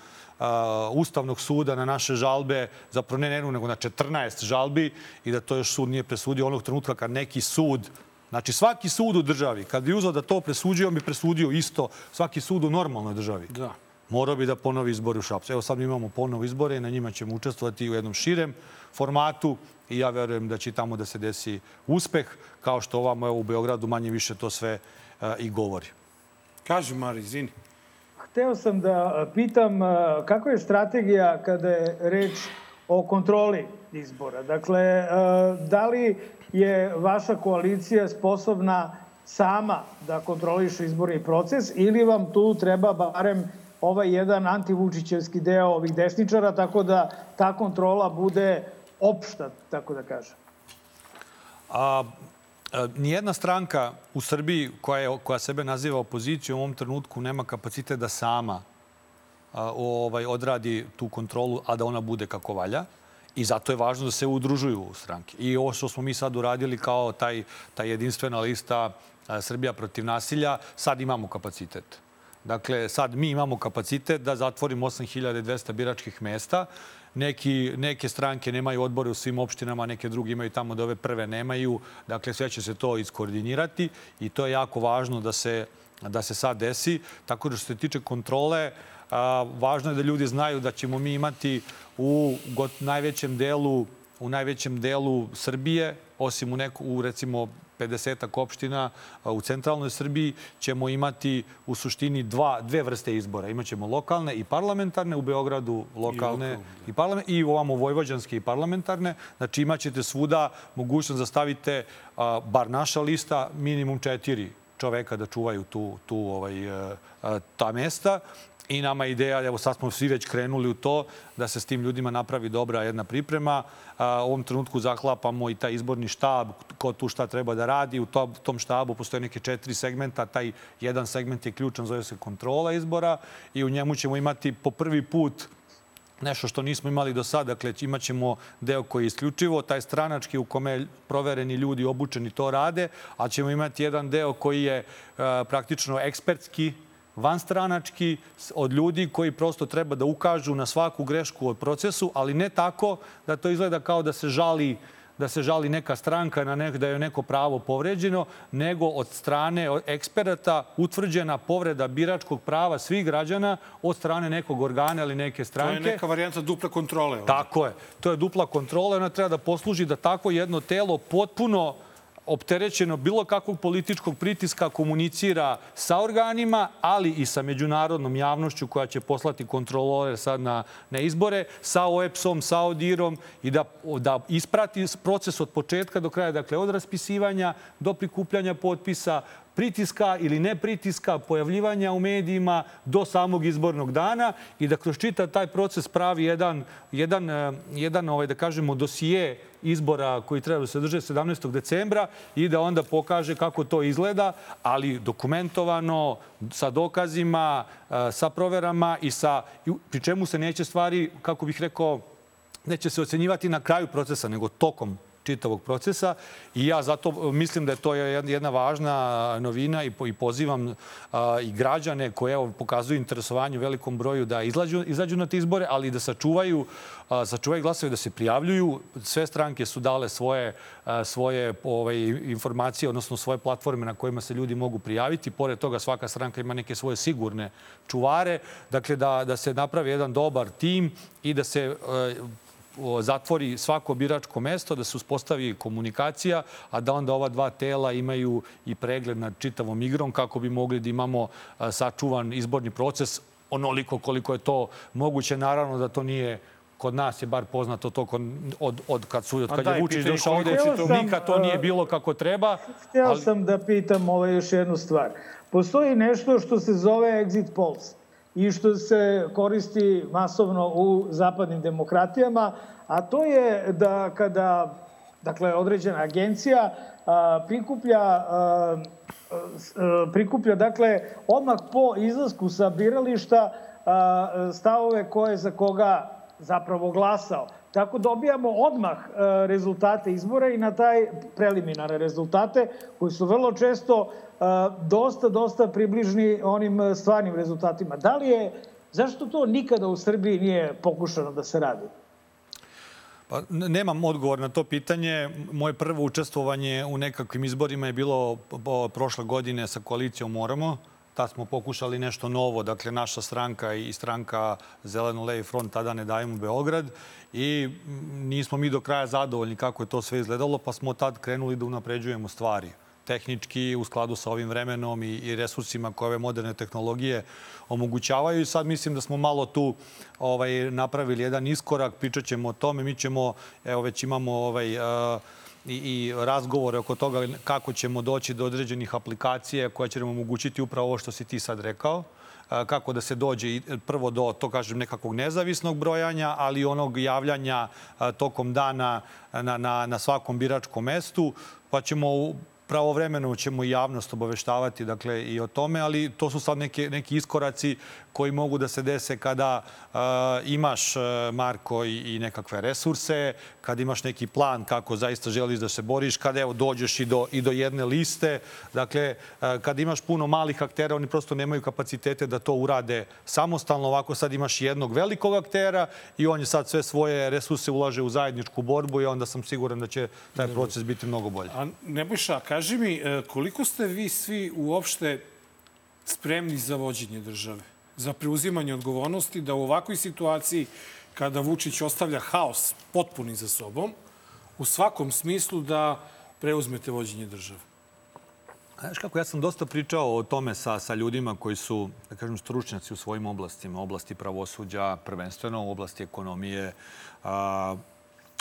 Ustavnog suda na naše žalbe, zapravo ne jednu, nego na 14 žalbi i da to još sud nije presudio onog trenutka kad neki sud Znači, svaki sud u državi, kad bi uzao da to presuđio, on bi presudio isto svaki sud u normalnoj državi. Da. Morao bi da ponovi izbore u Šapcu. Evo sad imamo ponovo izbore i na njima ćemo učestvovati u jednom širem formatu i ja verujem da će tamo da se desi uspeh, kao što ovamo evo, u Beogradu manje više to sve i govori. Kaži, Mari, izvini. Hteo sam da pitam kako je strategija kada je reč o kontroli izbora. Dakle, da li je vaša koalicija sposobna sama da kontroliše izborni proces ili vam tu treba barem ovaj jedan antivučićevski deo ovih desničara, tako da ta kontrola bude opšta, tako da kažem? A, Nijedna stranka u Srbiji koja, je, koja sebe naziva opozicijom u ovom trenutku nema kapacitet da sama ovaj, odradi tu kontrolu, a da ona bude kako valja. I zato je važno da se udružuju stranke. I ovo što smo mi sad uradili kao taj, taj jedinstvena lista Srbija protiv nasilja, sad imamo kapacitet. Dakle, sad mi imamo kapacitet da zatvorimo 8200 biračkih mesta Neki, neke stranke nemaju odbore u svim opštinama, neke druge imaju tamo da ove prve nemaju. Dakle, sve će se to iskoordinirati i to je jako važno da se, da se sad desi. Tako da što se tiče kontrole, a, važno je da ljudi znaju da ćemo mi imati u najvećem delu u najvećem delu Srbije, osim u, neku, u recimo 50 opština u centralnoj Srbiji ćemo imati u suštini dva, dve vrste izbora. Imaćemo lokalne i parlamentarne, u Beogradu lokalne i, i, parlament, i ovamo vojvođanske i parlamentarne. Znači imaćete svuda mogućnost da stavite bar naša lista minimum četiri čoveka da čuvaju tu, tu ovaj, ta mesta I nama je ideja, evo sad smo svi već krenuli u to, da se s tim ljudima napravi dobra jedna priprema. U ovom trenutku zaklapamo i taj izborni štab, ko tu šta treba da radi. U tom štabu postoje neke četiri segmenta. Taj jedan segment je ključan, zove se kontrola izbora i u njemu ćemo imati po prvi put nešto što nismo imali do sada. Dakle, imat ćemo deo koji je isključivo taj stranački u kome provereni ljudi obučeni to rade, a ćemo imati jedan deo koji je praktično ekspertski vanstranački, od ljudi koji prosto treba da ukažu na svaku grešku od procesu, ali ne tako da to izgleda kao da se žali da se žali neka stranka na nek, da je neko pravo povređeno, nego od strane eksperata utvrđena povreda biračkog prava svih građana od strane nekog organa ili neke stranke. To je neka varijanta duple kontrole. Ovdje. Tako je. To je dupla kontrola. Ona treba da posluži da tako jedno telo potpuno opterećeno bilo kakvog političkog pritiska komunicira sa organima, ali i sa međunarodnom javnošću koja će poslati kontrolore sad na, na izbore, sa OEPS-om, sa ODIR-om i da, da isprati proces od početka do kraja, dakle od raspisivanja do prikupljanja potpisa, pritiska ili ne pritiska, pojavljivanja u medijima do samog izbornog dana i da kroz čita taj proces pravi jedan, jedan, e, jedan ovaj, da kažemo, dosije izbora koji treba da se drže 17. decembra i da onda pokaže kako to izgleda, ali dokumentovano, sa dokazima, e, sa proverama i sa, pri čemu se neće stvari, kako bih rekao, neće se ocenjivati na kraju procesa, nego tokom čitavog procesa i ja zato mislim da je to jedna važna novina i pozivam i građane koje evo, pokazuju interesovanje u velikom broju da izlađu, izađu na te izbore, ali da sačuvaju, sačuvaju glasove, da se prijavljuju. Sve stranke su dale svoje, svoje ovaj, informacije, odnosno svoje platforme na kojima se ljudi mogu prijaviti. Pored toga svaka stranka ima neke svoje sigurne čuvare. Dakle, da, da se napravi jedan dobar tim i da se zatvori svako biračko mesto, da se uspostavi komunikacija, a da onda ova dva tela imaju i pregled nad čitavom igrom kako bi mogli da imamo sačuvan izborni proces onoliko koliko je to moguće. Naravno da to nije kod nas je bar poznato to od, od kad, su, od kad je Vučić došao ovde, nikad to nije bilo kako treba. Htio ali... sam da pitam ovaj još jednu stvar. Postoji nešto što se zove exit polls i što se koristi masovno u zapadnim demokratijama, a to je da kada dakle, određena agencija a, prikuplja a, a, prikuplja dakle odmah po izlasku sa birališta stavove ko je za koga zapravo glasao. Tako dobijamo odmah rezultate izbora i na taj preliminarne rezultate koji su vrlo često dosta, dosta približni onim stvarnim rezultatima. Da li je, zašto to nikada u Srbiji nije pokušano da se radi? Pa, nemam odgovor na to pitanje. Moje prvo učestvovanje u nekakvim izborima je bilo prošle godine sa koalicijom Moramo. Tad smo pokušali nešto novo, dakle naša stranka i stranka Zeleno Levi front, tada ne dajemo Beograd i nismo mi do kraja zadovoljni kako je to sve izgledalo, pa smo tad krenuli da unapređujemo stvari tehnički u skladu sa ovim vremenom i, i resursima koje ove moderne tehnologije omogućavaju. I sad mislim da smo malo tu ovaj, napravili jedan iskorak, pričat ćemo o tome. Mi ćemo, evo već imamo ovaj, uh, i, razgovore oko toga kako ćemo doći do određenih aplikacija koje će nam omogućiti upravo ovo što si ti sad rekao kako da se dođe prvo do, to kažem, nekakvog nezavisnog brojanja, ali onog javljanja tokom dana na, na, na svakom biračkom mestu, pa ćemo pravovremeno ćemo i javnost obaveštavati dakle, i o tome, ali to su sad neke, neki iskoraci koji mogu da se dese kada uh, imaš, uh, Marko, i, i nekakve resurse, kada imaš neki plan kako zaista želiš da se boriš, kada evo, dođeš i do, i do jedne liste. Dakle, uh, kada imaš puno malih aktera, oni prosto nemaju kapacitete da to urade samostalno. Ovako sad imaš jednog velikog aktera i on je sad sve svoje resurse ulaže u zajedničku borbu i onda sam siguran da će taj proces biti mnogo bolji. A Nebojša, kaži mi, koliko ste vi svi uopšte spremni za vođenje države? za preuzimanje odgovornosti da u ovakvoj situaciji kada Vučić ostavlja haos potpuni za sobom, u svakom smislu da preuzmete vođenje države? Znaš kako, ja sam dosta pričao o tome sa, sa ljudima koji su, da kažem, stručnjaci u svojim oblastima, oblasti pravosuđa, prvenstveno u oblasti ekonomije, a,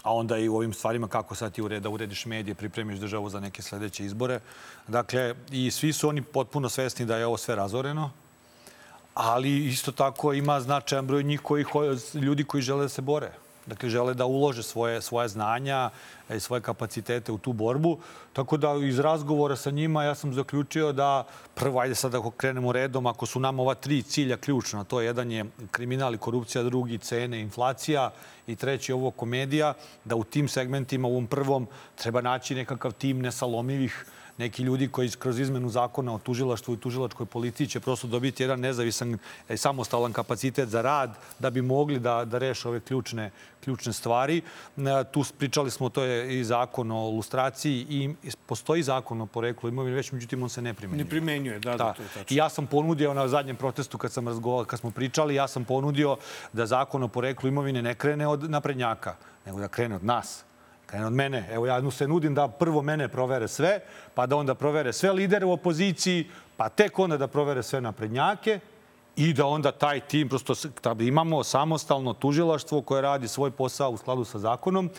a onda i u ovim stvarima kako sad ti ureda, urediš medije, pripremiš državu za neke sledeće izbore. Dakle, i svi su oni potpuno svesni da je ovo sve razoreno, ali isto tako ima značajan broj njih koji, ljudi koji žele da se bore. Dakle, žele da ulože svoje, svoje znanja i svoje kapacitete u tu borbu. Tako da iz razgovora sa njima ja sam zaključio da prvo, ajde sad ako krenemo redom, ako su nam ova tri cilja ključna, to je jedan je kriminal i korupcija, drugi cene, inflacija i treći ovo komedija, da u tim segmentima, u ovom prvom, treba naći nekakav tim nesalomivih neki ljudi koji kroz izmenu zakona o tužilaštvu i tužilačkoj policiji će prosto dobiti jedan nezavisan i e, samostalan kapacitet za rad da bi mogli da, da reše ove ključne, ključne stvari. E, tu pričali smo, to je i zakon o lustraciji i postoji zakon o poreklu imovine, već međutim on se ne primenjuje. Ne primenjuje, da, da, da to je tačno. I ja sam ponudio na zadnjem protestu kad sam razgovarao, kad smo pričali, ja sam ponudio da zakon o poreklu imovine ne krene od naprednjaka, nego da krene od nas krene od mene. Evo ja se nudim da prvo mene provere sve, pa da onda provere sve lidere u opoziciji, pa tek onda da provere sve naprednjake i da onda taj tim, prosto da imamo samostalno tužilaštvo koje radi svoj posao u skladu sa zakonom.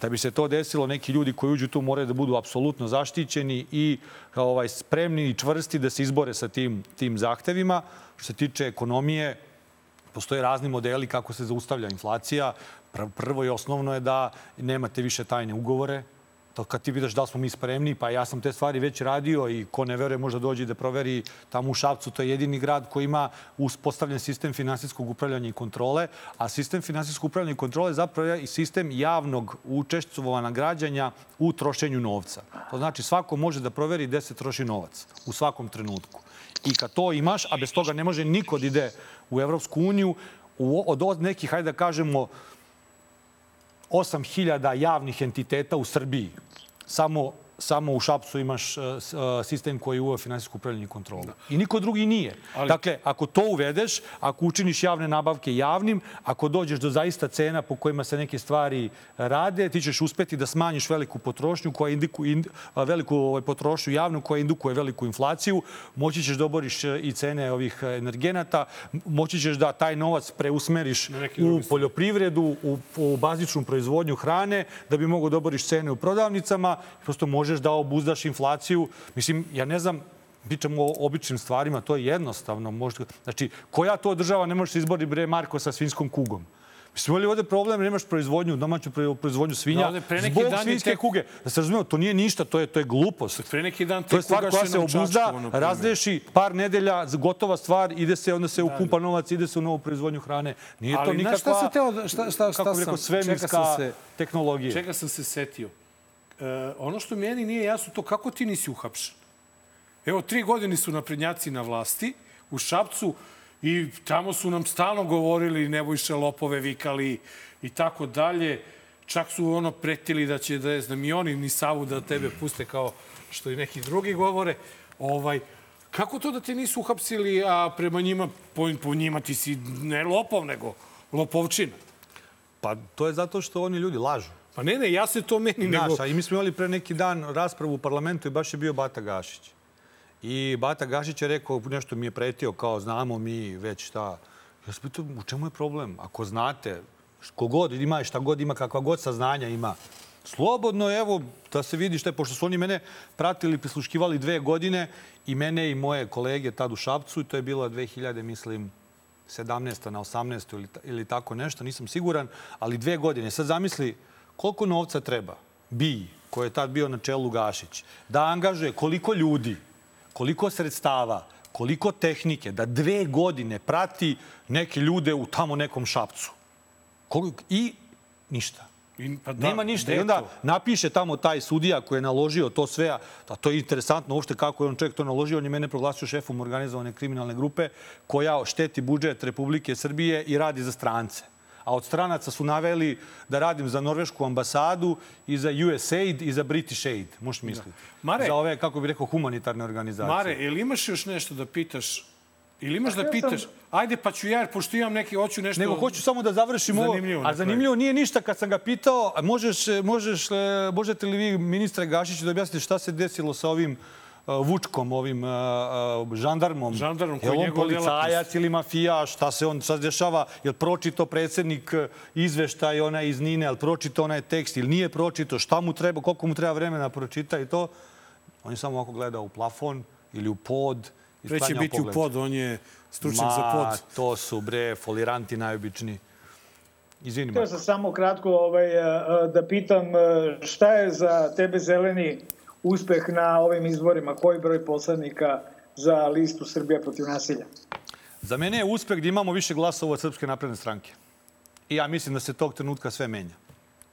Da bi se to desilo, neki ljudi koji uđu tu moraju da budu apsolutno zaštićeni i ovaj, spremni i čvrsti da se izbore sa tim, tim zahtevima. Što se tiče ekonomije, postoje razni modeli kako se zaustavlja inflacija. Prvo i osnovno je da nemate više tajne ugovore, to kad ti vidiš da smo mi spremni, pa ja sam te stvari već radio i ko ne veruje može dođi da proveri tamo u Šapcu. To je jedini grad koji ima uspostavljen sistem finansijskog upravljanja i kontrole, a sistem finansijskog upravljanja i kontrole zapravo je i sistem javnog učestvovana građanja u trošenju novca. To znači svako može da proveri gde se troši novac u svakom trenutku. I kad to imaš, a bez toga ne može niko da ide u Evropsku uniju, od nekih, hajde da kažemo, 8000 javnih entiteta u Srbiji. Samo samo u Šapcu imaš uh, sistem koji uveo finansijsku upravljanje i kontrolu. Da. I niko drugi nije. Ali... Dakle, ako to uvedeš, ako učiniš javne nabavke javnim, ako dođeš do zaista cena po kojima se neke stvari rade, ti ćeš uspeti da smanjiš veliku potrošnju koja indiku, ind, veliku ovaj, potrošnju javnu koja indukuje veliku inflaciju, moći ćeš da oboriš i cene ovih energenata, moći ćeš da taj novac preusmeriš u poljoprivredu, u, u bazičnu proizvodnju hrane, da bi mogo da oboriš cene u prodavnicama, prosto može možeš da obuzdaš inflaciju. Mislim, ja ne znam, pričamo o običnim stvarima, to je jednostavno. Možda, znači, koja to država ne može se izbori bre Marko sa svinskom kugom? Mislim, imali ovde problem, nemaš proizvodnju, domaću proizvodnju svinja, da, pre neki zbog dan svinjske te... kuge. Da se razumijemo, to nije ništa, to je, to je glupost. Pre neki dan to je stvar koja se obuzda, razreši par nedelja, gotova stvar, ide se, onda se da, ukumpa da. novac, ide se u novu proizvodnju hrane. Nije Ali, to nikakva, šta se teo, šta, šta, šta kako bi rekao, svemirska se, tehnologija. Čega sam se setio? E, ono što meni nije jasno, to kako ti nisi uhapšen? Evo, tri godine su naprednjaci na vlasti u Šapcu i tamo su nam stalno govorili Nebojša Lopove vikali i tako dalje. Čak su ono pretili da će, da je znam, i oni ni Savu da tebe puste kao što i neki drugi govore. Ovaj, kako to da te nisu uhapsili, a prema njima, po, po njima ti si ne lopov, nego lopovčina? Pa to je zato što oni ljudi lažu. Pa ne, ne, ja se to meni nego... Naša, i mi smo imali pre neki dan raspravu u parlamentu i baš je bio Bata Gašić. I Bata Gašić je rekao, nešto mi je pretio, kao znamo mi već šta. Ja sam pitao, u čemu je problem? Ako znate, kogod ima, šta god ima, kakva god saznanja ima, slobodno, evo, da se vidi šta je, pošto su oni mene pratili, prisluškivali dve godine i mene i moje kolege tad u Šapcu, i to je bilo 2000, mislim, 17. na 18. ili, ili tako nešto, nisam siguran, ali dve godine. Sad zamisli, koliko novca treba bi, koji je tad bio na čelu Gašić, da angažuje koliko ljudi, koliko sredstava, koliko tehnike, da dve godine prati neke ljude u tamo nekom šapcu. I ništa. I, pa da, Nema ništa. I onda napiše tamo taj sudija koji je naložio to sve, a to je interesantno uopšte kako je on čovjek to naložio. On je mene proglasio šefom organizovane kriminalne grupe koja šteti budžet Republike Srbije i radi za strance a od stranaca su naveli da radim za Norvešku ambasadu i za USAID i za British Aid. Možeš da. misliti. Mare, za ove, kako bih rekao, humanitarne organizacije. Mare, ili imaš još nešto da pitaš Ili imaš da pitaš, ajde pa ću ja, pošto imam neki, hoću nešto... Nego hoću samo da završim ovo. A zanimljivo nije ništa kad sam ga pitao, možeš, možeš, možete li vi, ministre Gašiću, da objasnite šta se desilo sa ovim uh, Vučkom, ovim žandarmom. Žandarmom koji je on policajac ili mafijaš, šta se on sad dešava? Je li pročito predsednik izveštaj onaj iz Nine, je li pročito onaj tekst ili nije pročito? Šta mu treba, koliko mu treba vremena pročita i to? On je samo ovako gledao u plafon ili u pod. Pre će biti u pod, on je stručnjak za pod. Ma, to su bre, foliranti najobičniji. Izvini, Htio sam samo kratko ovaj, da pitam šta je za tebe zeleni uspeh na ovim izborima? Koji broj poslanika za listu Srbija protiv nasilja? Za mene je uspeh da imamo više glasova od Srpske napredne stranke. I ja mislim da se tog trenutka sve menja.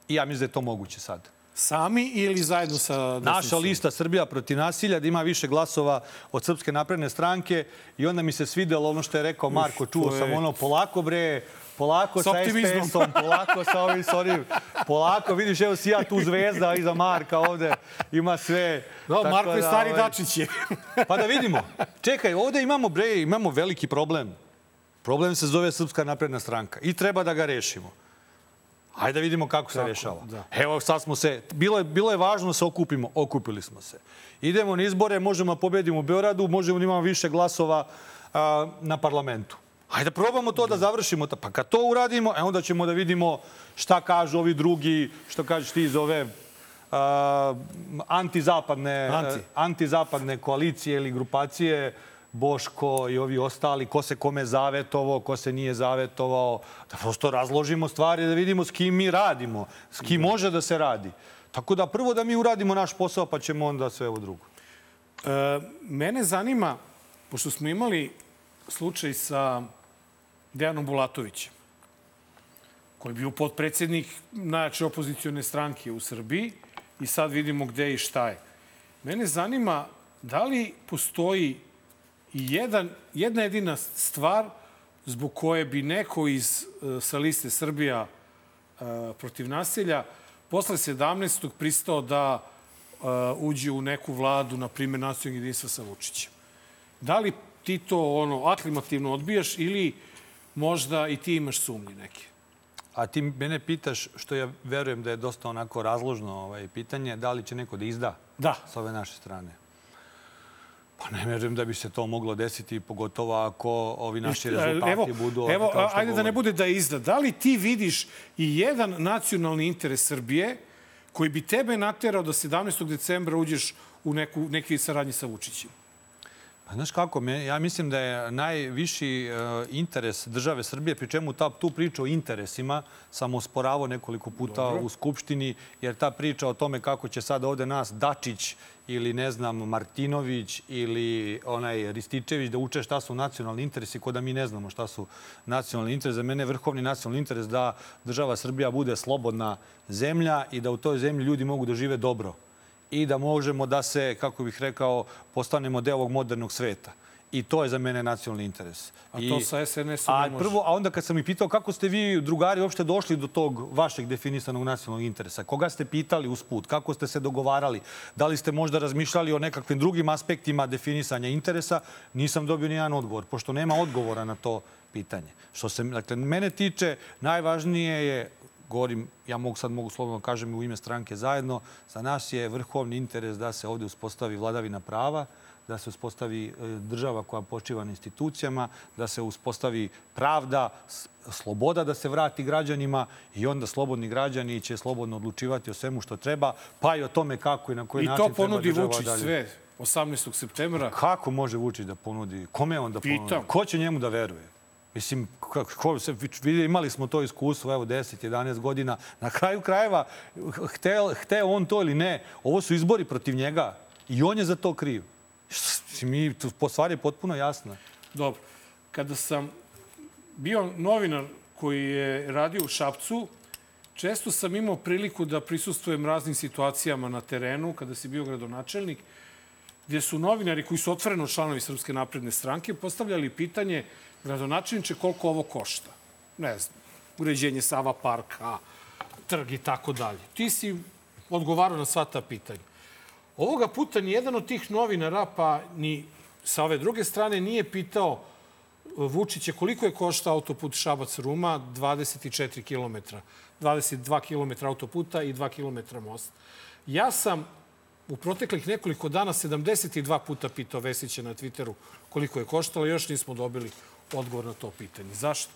I ja mislim da je to moguće sad. Sami ili zajedno sa... Naša lista Srbija protiv nasilja da ima više glasova od Srpske napredne stranke i onda mi se svidelo ono što je rekao Marko, čuo sam ono polako bre, polako sa, sa SPS-om, polako sa ovim, sa ovim, polako, vidiš, evo si ja tu zvezda iza Marka ovde, ima sve. No, Marko je da, stari ovaj, Dačić je. pa da vidimo. Čekaj, ovde imamo, bre, imamo veliki problem. Problem se zove Srpska napredna stranka i treba da ga rešimo. Hajde da vidimo kako se rešava. Da. Evo, sad smo se... Bilo je, bilo je važno da se okupimo. Okupili smo se. Idemo na izbore, možemo da pobedimo u Beoradu, možemo da imamo više glasova a, na parlamentu. Hajde da probamo to da završimo. Pa kad to uradimo, e onda ćemo da vidimo šta kažu ovi drugi, što kažeš ti iz ove uh, antizapadne, Anti. uh, antizapadne koalicije ili grupacije, Boško i ovi ostali, ko se kome zavetovao, ko se nije zavetovao, da prosto razložimo stvari, da vidimo s kim mi radimo, s kim može da se radi. Tako da prvo da mi uradimo naš posao, pa ćemo onda sve ovo drugo. E, mene zanima, pošto smo imali slučaj sa Dejanom Bulatovićem, koji je bio potpredsednik najjače opozicione stranke u Srbiji i sad vidimo gde i šta je. Mene zanima da li postoji jedan, jedna jedina stvar zbog koje bi neko iz, e, sa liste Srbija e, protiv nasilja posle 17. pristao da e, uđe u neku vladu, na primjer, nacionalnog jedinstva sa Vučićem. Da li ti to ono aklimativno odbijaš ili možda i ti imaš sumnje neke? A ti mene pitaš, što ja verujem da je dosta onako razložno ovaj, pitanje, da li će neko da izda da. s ove naše strane? Pa ne verujem da bi se to moglo desiti, pogotovo ako ovi naši rezultati evo, budu... Evo, ajde da ne govorim. bude da izda. Da li ti vidiš i jedan nacionalni interes Srbije koji bi tebe naterao da 17. decembra uđeš u neku, neki saradnji sa Vučićem? Pa znaš kako, me, ja mislim da je najviši uh, interes države Srbije, pri čemu ta, tu priča o interesima sam osporavao nekoliko puta Dobro. u Skupštini, jer ta priča o tome kako će sad ovde nas Dačić ili ne znam Martinović ili onaj Rističević da uče šta su nacionalni interesi, ko da mi ne znamo šta su nacionalni interesi. Za mene je vrhovni nacionalni interes da država Srbija bude slobodna zemlja i da u toj zemlji ljudi mogu da žive dobro i da možemo da se, kako bih rekao, postanemo deo ovog modernog sveta. I to je za mene nacionalni interes. A I, to sa SNS-om ne može. prvo, a onda kad sam ih pitao kako ste vi, drugari, uopšte došli do tog vašeg definisanog nacionalnog interesa? Koga ste pitali usput? Kako ste se dogovarali? Da li ste možda razmišljali o nekakvim drugim aspektima definisanja interesa? Nisam dobio ni jedan odgovor, pošto nema odgovora na to pitanje. Što se, dakle, mene tiče, najvažnije je govorim, ja mogu sad mogu slobodno da kažem i u ime stranke zajedno, za nas je vrhovni interes da se ovde uspostavi vladavina prava, da se uspostavi e, država koja počiva na institucijama, da se uspostavi pravda, sloboda da se vrati građanima i onda slobodni građani će slobodno odlučivati o svemu što treba, pa i o tome kako i na koji I način to ponudi treba država Vučić dalje. sve 18. septembra. Kako može Vučić da ponudi? Kome on da ponudi? Pitam. Ko će njemu da veruje? Mislim, kako, ko se, imali smo to iskustvo, evo, 10, 11 godina. Na kraju krajeva, hteo, hteo on to ili ne, ovo su izbori protiv njega i on je za to kriv. Mi, po stvari je potpuno jasna. Dobro. Kada sam bio novinar koji je radio u Šapcu, često sam imao priliku da prisustujem raznim situacijama na terenu, kada si bio gradonačelnik, gdje su novinari koji su otvoreno članovi Srpske napredne stranke postavljali pitanje gradonačelniče koliko ovo košta. Ne znam, uređenje Sava parka, trg i tako dalje. Ti si odgovarao na sva ta pitanja. Ovoga puta ni jedan od tih novinara, pa ni sa ove druge strane, nije pitao Vučića koliko je košta autoput Šabac-Ruma, 24 km. 22 km autoputa i 2 km most. Ja sam u proteklih nekoliko dana 72 puta pitao Vesića na Twitteru koliko je koštalo, još nismo dobili odgovor na to pitanje. Zašto?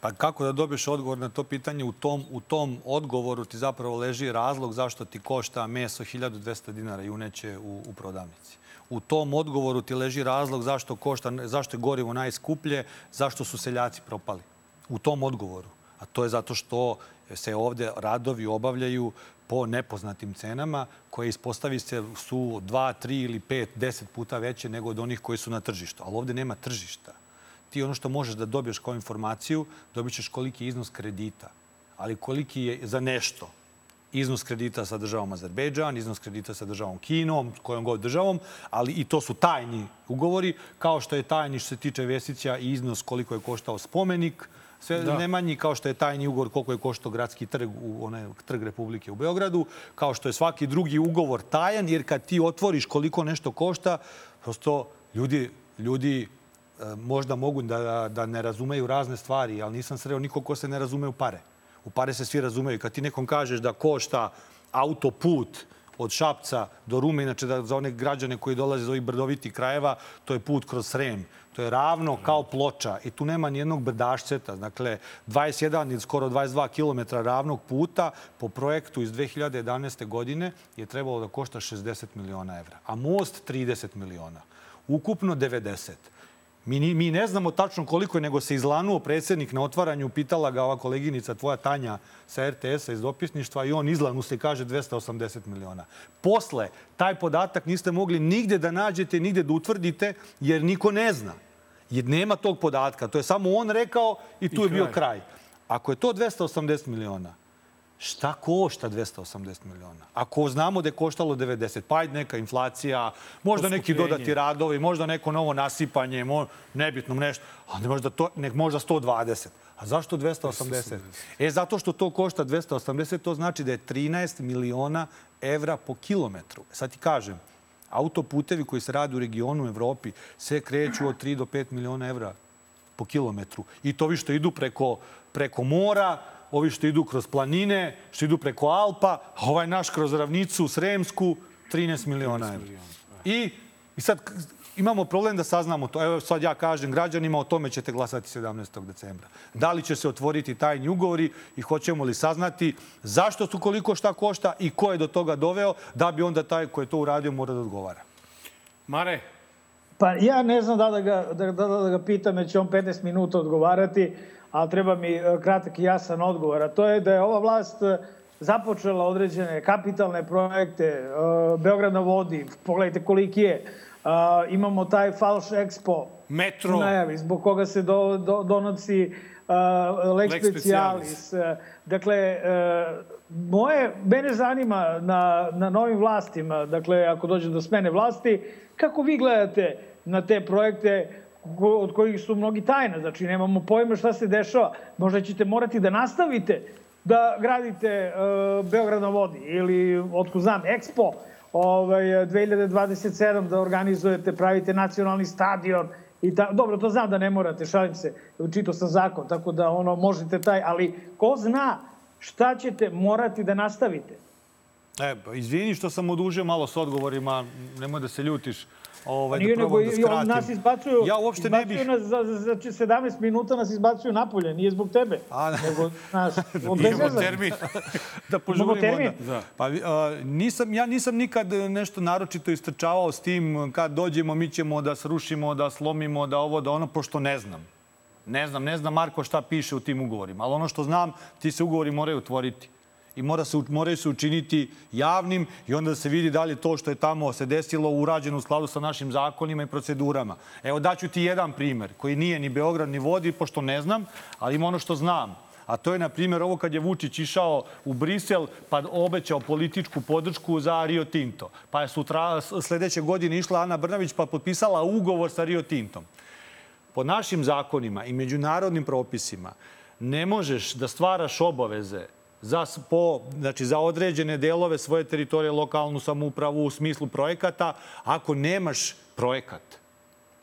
Pa kako da dobiješ odgovor na to pitanje? U tom, u tom odgovoru ti zapravo leži razlog zašto ti košta meso 1200 dinara juneće u, u prodavnici. U tom odgovoru ti leži razlog zašto, košta, zašto je gorivo najskuplje, zašto su seljaci propali. U tom odgovoru. A to je zato što se ovde radovi obavljaju po nepoznatim cenama koje ispostavi se su dva, tri ili pet, deset puta veće nego od onih koji su na tržištu. Ali ovde nema tržišta ti ono što možeš da dobiješ kao informaciju, dobit ćeš koliki je iznos kredita. Ali koliki je za nešto iznos kredita sa državom Azerbejdžan, iznos kredita sa državom Kinom, kojom god državom, ali i to su tajni ugovori, kao što je tajni što se tiče Vesića i iznos koliko je koštao spomenik, sve Da. nemanji, kao što je tajni ugovor koliko je koštao gradski trg u onaj trg Republike u Beogradu, kao što je svaki drugi ugovor tajan, jer kad ti otvoriš koliko nešto košta, prosto ljudi, ljudi e, možda mogu da, da ne razumeju razne stvari, ali nisam sreo nikog ko se ne razume u pare. U pare se svi razumeju. Kad ti nekom kažeš da košta autoput od Šapca do Rume, inače da, za one građane koji dolaze iz ovih brdovitih krajeva, to je put kroz Srem. To je ravno kao ploča i tu nema nijednog brdašceta. Dakle, 21 ili skoro 22 km ravnog puta po projektu iz 2011. godine je trebalo da košta 60 miliona evra, a most 30 miliona. Ukupno 90. Mi, mi ne znamo tačno koliko je, nego se izlanuo predsednik na otvaranju, pitala ga ova koleginica tvoja Tanja sa RTS-a iz dopisništva i on izlanu se kaže 280 miliona. Posle, taj podatak niste mogli nigde da nađete, nigde da utvrdite, jer niko ne zna. Jer nema tog podatka. To je samo on rekao i tu I je bio kraj. kraj. Ako je to 280 miliona, šta košta 280 miliona? Ako znamo da je koštalo 90, pa ajde neka inflacija, možda neki dodati radovi, možda neko novo nasipanje, mo, nebitno nešto, ali možda, to, nek, možda 120. A zašto 280? E, zato što to košta 280, to znači da je 13 miliona evra po kilometru. E, Sad ti kažem, autoputevi koji se rade u regionu u Evropi se kreću od 3 do 5 miliona evra po kilometru. I to vi što idu preko, preko mora, ovi što idu kroz planine, što idu preko Alpa, a ovaj naš kroz ravnicu Sremsku, 13 miliona evra. I, I sad imamo problem da saznamo to. Evo sad ja kažem građanima, o tome ćete glasati 17. decembra. Da li će se otvoriti tajni ugovori i hoćemo li saznati zašto su koliko šta košta i ko je do toga doveo, da bi onda taj ko je to uradio mora da odgovara. Mare, Pa ja ne znam da da ga, da, da, da ga pitam, jer će on 15 minuta odgovarati, ali treba mi e, kratak i jasan odgovor. A to je da je ova vlast e, započela određene kapitalne projekte, e, Beograd na vodi, pogledajte koliki je, imamo taj Falš Expo, Metro. najavi, zbog koga se do, do, donosi uh, Lex, Lex Specialis. Uh, Dakle, uh, moje, mene zanima na, na novim vlastima, dakle, ako dođe do smene vlasti, kako vi gledate na te projekte od kojih su mnogi tajna, znači nemamo pojma šta se dešava. Možda ćete morati da nastavite da gradite uh, Beograd na vodi ili, otko znam, Expo, ovaj, 2027 da organizujete, pravite nacionalni stadion i ta, dobro, to znam da ne morate, šalim se, čitao sam zakon, tako da ono možete taj, ali ko zna šta ćete morati da nastavite? E, pa izvini što sam odužio malo s odgovorima, nemoj da se ljutiš. Ovaj, Nije da nego da i- on skratim. nas izbacuju, Ja uopšte ne bih... izbacuju nas za, za, za 17 minuta nas izbacuju napolje, nije zbog tebe. A, nego, znaš, od imamo bezveze. termin. da požurimo termin? onda. Da. Pa, a, nisam, ja nisam nikad nešto naročito istrčavao s tim kad dođemo mi ćemo da srušimo, da slomimo, da ovo, da ono, pošto ne znam. Ne znam, ne znam Marko šta piše u tim ugovorima, ali ono što znam, ti se ugovori moraju otvoriti. I mora se, moraju se učiniti javnim i onda da se vidi da li to što je tamo se desilo urađeno u skladu sa našim zakonima i procedurama. Evo daću ti jedan primer koji nije ni Beograd ni vodi, pošto ne znam, ali ima ono što znam. A to je, na primjer, ovo kad je Vučić išao u Brisel pa obećao političku podršku za Rio Tinto. Pa je sutra, sledeće godine išla Ana Brnavić pa potpisala ugovor sa Rio Tintom. Po našim zakonima i međunarodnim propisima ne možeš da stvaraš obaveze za, po, znači za određene delove svoje teritorije, lokalnu samoupravu u smislu projekata, ako nemaš projekat.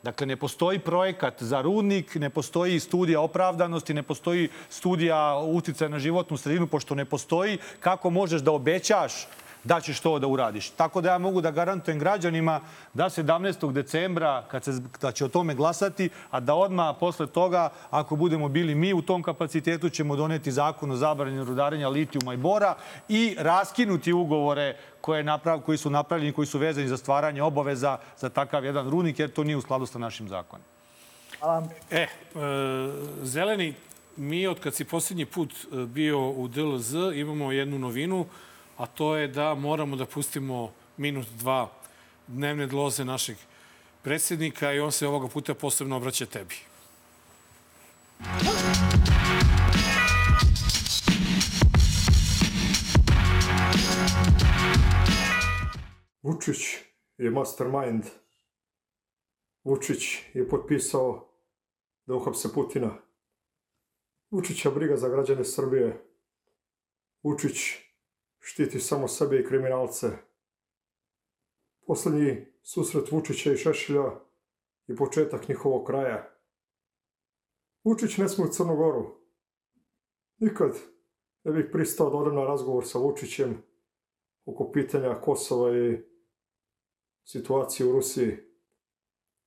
Dakle, ne postoji projekat za rudnik, ne postoji studija opravdanosti, ne postoji studija uticaja na životnu sredinu, pošto ne postoji kako možeš da obećaš da ćeš to da uradiš. Tako da ja mogu da garantujem građanima da 17. decembra, kad se, da će o tome glasati, a da odmah posle toga, ako budemo bili mi u tom kapacitetu, ćemo doneti zakon o zabranjenju rudarenja litijuma i bora i raskinuti ugovore koje naprav, koji su napravljeni, koji su vezani za stvaranje obaveza za takav jedan rudnik, jer to nije u skladu sa našim zakonom. Hvala. E, e, zeleni, mi od kad si posljednji put e, bio u DLZ imamo jednu novinu, a to je da moramo da pustimo minut, dva dnevne dloze našeg predsjednika i on se ovoga puta posebno obraća tebi. Vučić je mastermind. Vučić je potpisao da uhapse Putina. Vučića briga za građane Srbije. Vučić štiti samo sebe i kriminalce. Poslednji susret Vučića i Šešelja i početak njihovog kraja. Vučić ne sme u Crnu Goru. Nikad ne bih pristao da odem na razgovor sa Vučićem oko pitanja Kosova i situacije u Rusiji.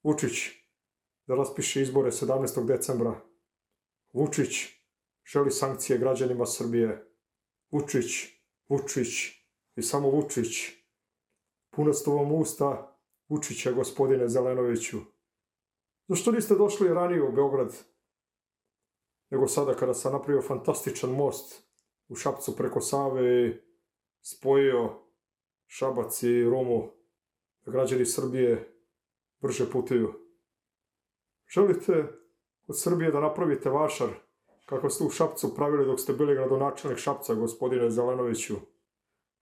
Vučić da raspiše izbore 17. decembra. Vučić želi sankcije građanima Srbije. Vučić, Vučić i samo Vučić. Puna ste vam usta Vučića, gospodine Zelenoviću. Zašto niste došli ranije u Beograd? Nego sada kada sam napravio fantastičan most u Šapcu preko Save i spojio Šabac i Romu da građani Srbije brže putuju. Želite od Srbije da napravite vašar kako ste u Šapcu pravili dok ste bili gradonačelnik Šapca, gospodine Zelenoviću.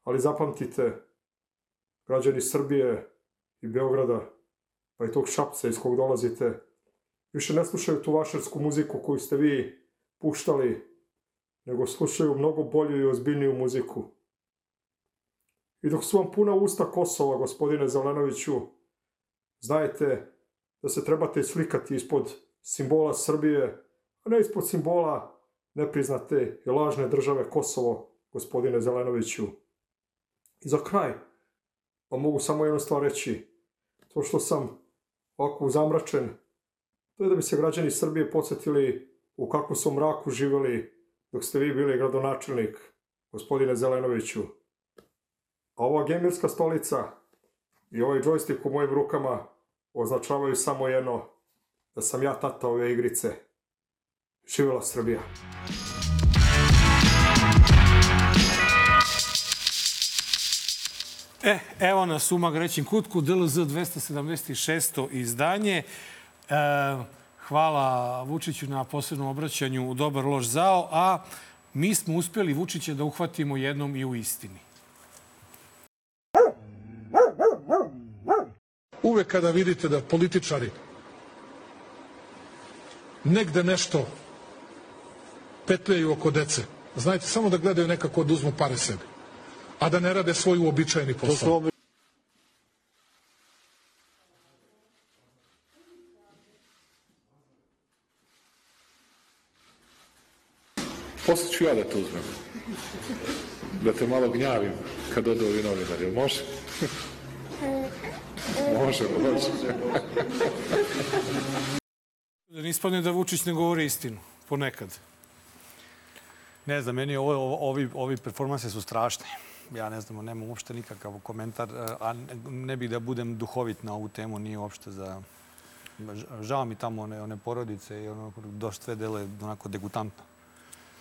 Ali zapamtite, građani Srbije i Beograda, pa i tog Šapca iz kog dolazite, više ne slušaju tu vašarsku muziku koju ste vi puštali, nego slušaju mnogo bolju i ozbiljniju muziku. I dok su vam puna usta Kosova, gospodine Zelenoviću, znajte da se trebate slikati ispod simbola Srbije, a ne ispod simbola nepriznate i lažne države Kosovo, gospodine Zelenoviću. I za kraj, pa mogu samo jednu stvar reći. To što sam ovako zamračen, to je da bi se građani Srbije podsjetili u kakvom su mraku živeli dok ste vi bili gradonačelnik, gospodine Zelenoviću. A ova gemirska stolica i ovaj džojstik u mojim rukama označavaju samo jedno, da sam ja tata ove igrice. Živjela Srbija. E, evo nas u Magrećim kutku, DLZ 276. izdanje. E, hvala Vučiću na posebnom obraćanju u Dobar loš zao, a mi smo uspjeli Vučića da uhvatimo jednom i u istini. Uvek kada vidite da političari negde nešto petljaju oko dece, znajte samo da gledaju nekako da uzmu pare sebi, a da ne rade svoj uobičajeni posao. Posle ću ja da te uzmem. Da te malo gnjavim kad odu ovi novinari. Jel može? može, može. Da ne ispadne da Vučić ne govori istinu, ponekad. Ne znam, meni ovo, ovi, ovi performanse su strašni. Ja ne znam, nemam uopšte nikakav komentar, a ne bih da budem duhovit na ovu temu, nije uopšte za... Žao mi tamo one, one porodice i ono, došto sve dele onako degutantno.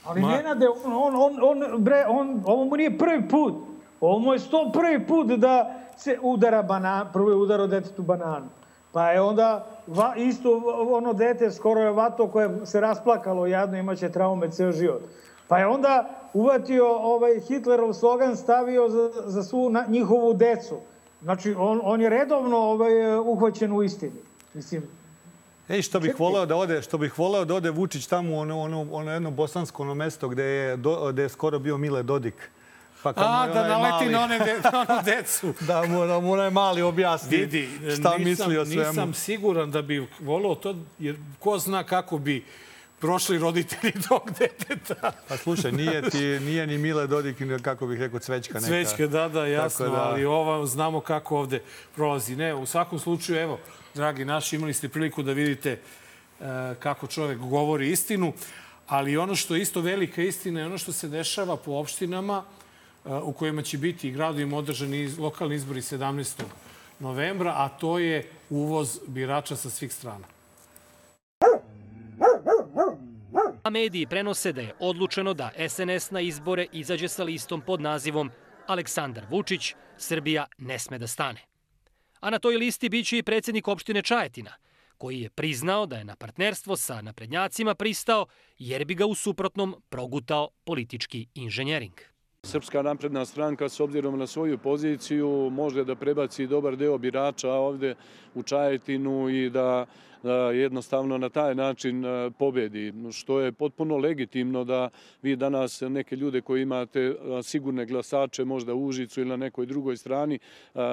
Ali Ma... Nenade, on, on, on, on, bre, on, ovo mu nije prvi put. Ovo mu je sto prvi put da se udara banan, prvo je udarao detetu bananu. Pa je onda va, isto ono dete skoro je vato koje se rasplakalo jadno, imaće traume ceo život. Pa je onda uvatio ovaj Hitlerov slogan, stavio za, za svu na, njihovu decu. Znači, on, on je redovno ovaj, uhvaćen u istini. Mislim, Ej, što bih voleo da ode, što bih voleo da ode Vučić tamo u ono, ono, ono jedno bosansko ono mesto gde je, do, gde je skoro bio Mile Dodik. Pa A, da naleti mali... na, one de, na onu decu. da mu, da mu onaj mali objasni Vidi, šta nisam, misli o svemu. Nisam siguran da bi voleo to, jer ko zna kako bi prošli roditelji tog deteta. Pa slušaj, nije, ti, nije ni Mile Dodik, kako bih rekao, Cvećka neka. Cvećka, da, da, jasno, da... ali ova znamo kako ovde prolazi. Ne, u svakom slučaju, evo, dragi naši, imali ste priliku da vidite e, kako čovek govori istinu, ali ono što je isto velika istina je ono što se dešava po opštinama e, u kojima će biti i gradovima održani lokalni izbori 17. novembra, a to je uvoz birača sa svih strana. A mediji prenose da je odlučeno da SNS na izbore izađe sa listom pod nazivom Aleksandar Vučić, Srbija ne sme da stane. A na toj listi biće i predsednik opštine Čajetina, koji je priznao da je na partnerstvo sa naprednjacima pristao jer bi ga u suprotnom progutao politički inženjering. Srpska napredna stranka s obzirom na svoju poziciju može da prebaci dobar deo birača ovde u Čajetinu i da jednostavno na taj način pobedi, što je potpuno legitimno da vi danas neke ljude koji imate sigurne glasače možda u Užicu ili na nekoj drugoj strani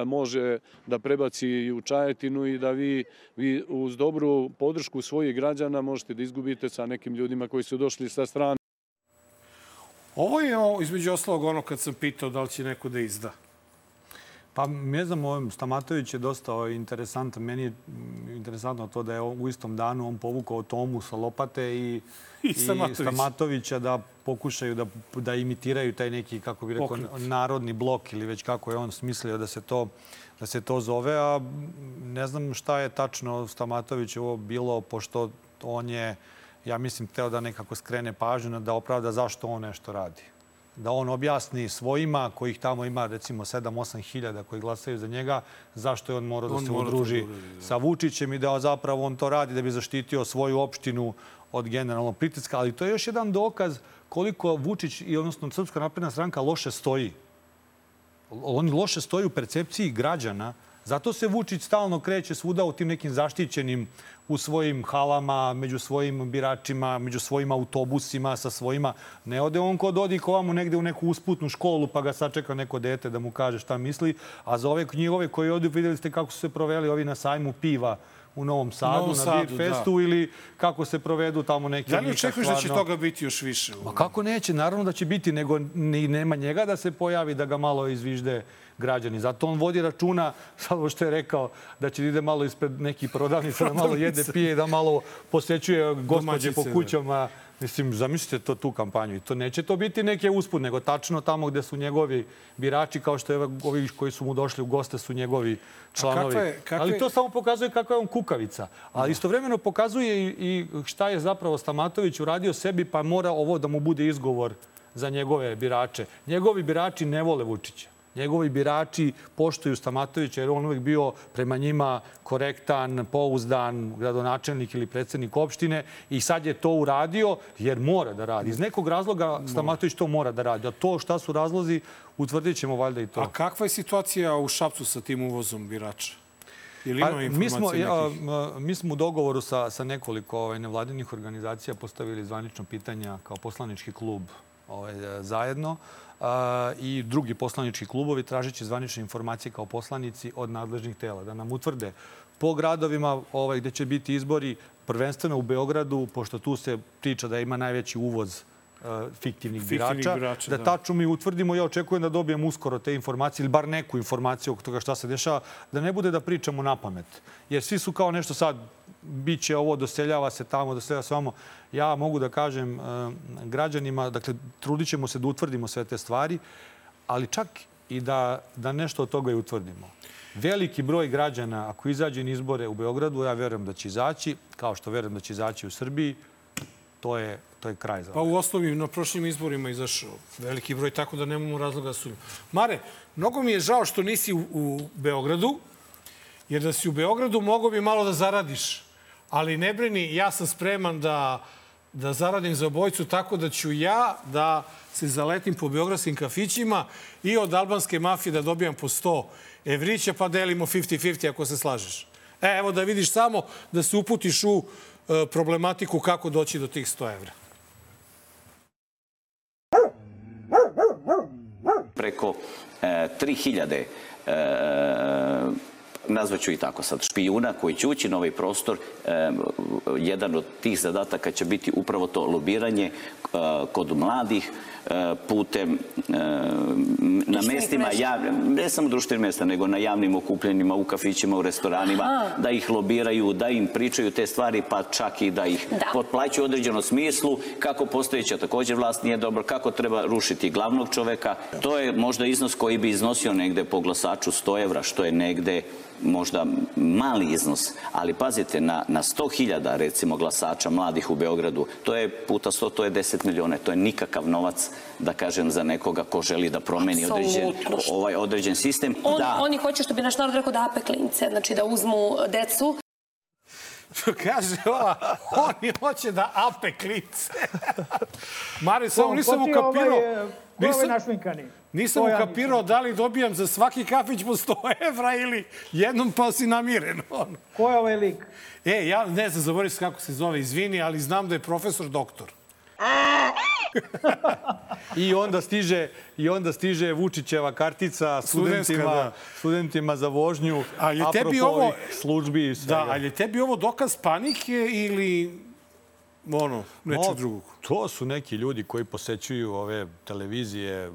može da prebaci u Čajetinu i da vi, vi uz dobru podršku svojih građana možete da izgubite sa nekim ljudima koji su došli sa strane. Ovo je između ostalog ono kad sam pitao da li će neko da izda. Pa ne znam, ovim Stamatović je dosta ovaj, interesantan. Meni je mm, interesantno to da je u istom danu on povukao Tomu sa lopate i, I Stamatović. Stamatovića da pokušaju da, da imitiraju taj neki, kako bi rekao, Pokret. narodni blok ili već kako je on smislio da se to da se to zove, a ne znam šta je tačno Stamatovićevo bilo, pošto on je, ja mislim, teo da nekako skrene pažnju na da opravda zašto on nešto radi. Da on objasni svojima, kojih tamo ima recimo 7-8 hiljada koji glasaju za njega, zašto je on morao da On se udruži da uradi, da. sa Vučićem i da zapravo on to radi da bi zaštitio svoju opštinu od generalnog pritiska. Ali to je još jedan dokaz koliko Vučić i odnosno Srpska napredna stranka loše stoji oni loše stoji u percepciji građana. Zato se Vučić stalno kreće svuda u tim nekim zaštićenim u svojim halama, među svojim biračima, među svojim autobusima, sa svojima. Ne ode on kod odi kovamo negde u neku usputnu školu pa ga sačeka neko dete da mu kaže šta misli. A za ove njihove koji odu videli ste kako su se proveli ovi na sajmu piva u Novom Sadu, Novom na Sadu, Beer Festu ili kako se provedu tamo neki... Da li očekuješ da će toga biti još više? Ma kako neće? Naravno da će biti, nego ni nema njega da se pojavi da ga malo izvižde građani. Zato on vodi računa, sad ovo što je rekao, da će da ide malo ispred nekih prodavnica, da malo jede, pije i da malo posećuje gospođe po da. kućama. Mislim, zamislite to tu kampanju. I to neće to biti neke usput, nego tačno tamo gde su njegovi birači, kao što je ovi koji su mu došli u goste su njegovi članovi. kakva je- kakva Ali to samo pokazuje kako je on kukavica. Ali istovremeno pokazuje i, i šta je zapravo Stamatović uradio sebi, pa mora ovo da mu bude izgovor za njegove birače. Njegovi birači ne vole Vučića. Njegovi birači poštuju Stamatovića jer on uvek bio prema njima korektan, pouzdan gradonačelnik ili predsednik opštine i sad je to uradio jer mora da radi. Iz nekog razloga Stamatović to mora da radi. A to šta su razlozi, utvrdit ćemo valjda i to. A kakva je situacija u Šapcu sa tim uvozom birača? Ili ima Pa, mi, informacije smo, ja, nekih? mi smo u dogovoru sa, sa nekoliko ovaj, nevladinih organizacija postavili zvanično pitanja kao poslanički klub ovaj, zajedno a, i drugi poslanički klubovi tražeći zvanične informacije kao poslanici od nadležnih tela da nam utvrde po gradovima ovaj, gde će biti izbori prvenstveno u Beogradu, pošto tu se priča da ima najveći uvoz e, fiktivnih, Fiktivnih birača, birača, da da. tačno mi utvrdimo. Ja očekujem da dobijem uskoro te informacije ili bar neku informaciju oko toga šta se dešava, da ne bude da pričamo na pamet. Jer svi su kao nešto sad, bit će ovo, doseljava se tamo, doseljava se vamo. Ja mogu da kažem e, građanima, dakle, trudit ćemo se da utvrdimo sve te stvari, ali čak i da, da nešto od toga i utvrdimo. Veliki broj građana, ako izađe na izbore u Beogradu, ja verujem da će izaći, kao što verujem da će izaći u Srbiji, to je, to je kraj za Pa u osnovi na prošlim izborima izašao veliki broj, tako da nemamo razloga da sumnjamo. Mare, mnogo mi je žao što nisi u, u Beogradu, jer da si u Beogradu mogo bi malo da zaradiš. Ali ne brini, ja sam spreman da, da zaradim za obojcu tako da ću ja da se zaletim po beogradskim kafićima i od albanske mafije da dobijam po 100 evrića pa delimo 50-50 ako se slažeš. E, evo da vidiš samo da se uputiš u e, problematiku kako doći do tih 100 evra. preko e, 3000 e, nazvaću i tako sad, špijuna koji će ući na ovaj prostor. Jedan od tih zadataka će biti upravo to lobiranje e, kod mladih putem e, na mestima, javne, ne samo društvenih mesta, nego na javnim okupljenjima, u kafićima, u restoranima, Aha. da ih lobiraju, da im pričaju te stvari, pa čak i da ih Da. potplaćuju u određenom smislu, kako postojeća također vlast nije dobro, kako treba rušiti glavnog čoveka. To je možda iznos koji bi iznosio negde po glasaču 100 evra, što je negde možda mali iznos, ali pazite, na, na 100.000 recimo glasača mladih u Beogradu, to je puta 100, to je 10 miliona, to je nikakav novac, da kažem, za nekoga ko želi da promeni određen, ovaj određen sistem. On, da, Oni hoće, što bi naš narod rekao, da ape klince, znači da uzmu decu. Kaže ova, oni hoće da ape klice. Mare, samo nisam ovaj, ukapirao. Nisam, nisam ukapirao da li dobijam za svaki kafić po 100 evra ili jednom pa si namiren. Ko je ovaj lik? E, ja ne znam, zaboravim se kako se zove, izvini, ali znam da je profesor doktor. I onda stiže i onda stiže Vučićeva kartica Studentska, studentima, da. studentima za vožnju. A je tebi ovo- službi i svega. Da, ali je tebi ovo dokaz panike ili ono, nečeg No, drugog? To su neki ljudi koji posećuju ove televizije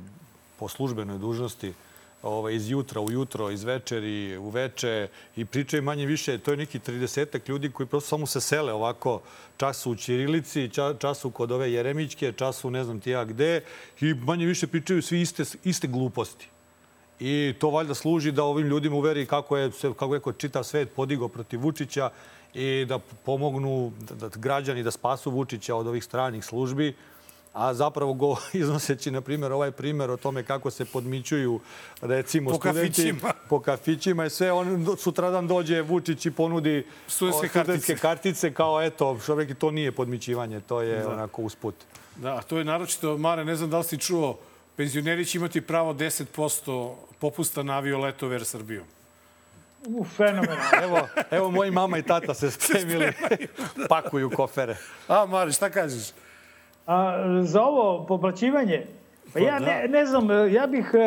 po službenoj dužnosti ovaj, iz jutra u jutro, iz večeri u veče i pričaju manje više. To je neki 30 ljudi koji prosto samo se sele ovako čas u Ćirilici, ča, čas kod ove Jeremićke, čas ne znam ti ja gde i manje više pričaju svi iste, iste gluposti. I to valjda služi da ovim ljudima uveri kako je, kako je čitav svet podigao protiv Vučića i da pomognu da, da građani da spasu Vučića od ovih stranih službi a zapravo go iznoseći, na primjer, ovaj primjer o tome kako se podmićuju, recimo, po studenti kafićima. po kafićima i sve, on sutradan dođe Vučić i ponudi Studentske studentske kartice. kartice kao, eto, što rekli, to nije podmićivanje, to je Da. onako usput. Da, to je naročito, Mare, ne znam da li si čuo, penzioneri će imati pravo 10% popusta na avioletove Air Srbijom. U, fenomenalno. Evo, evo moji mama i tata se spremili, pakuju kofere. A, Mare, šta kažeš? A, za ovo poplaćivanje, pa ja Pa ne, da. ne znam, ja bih uh,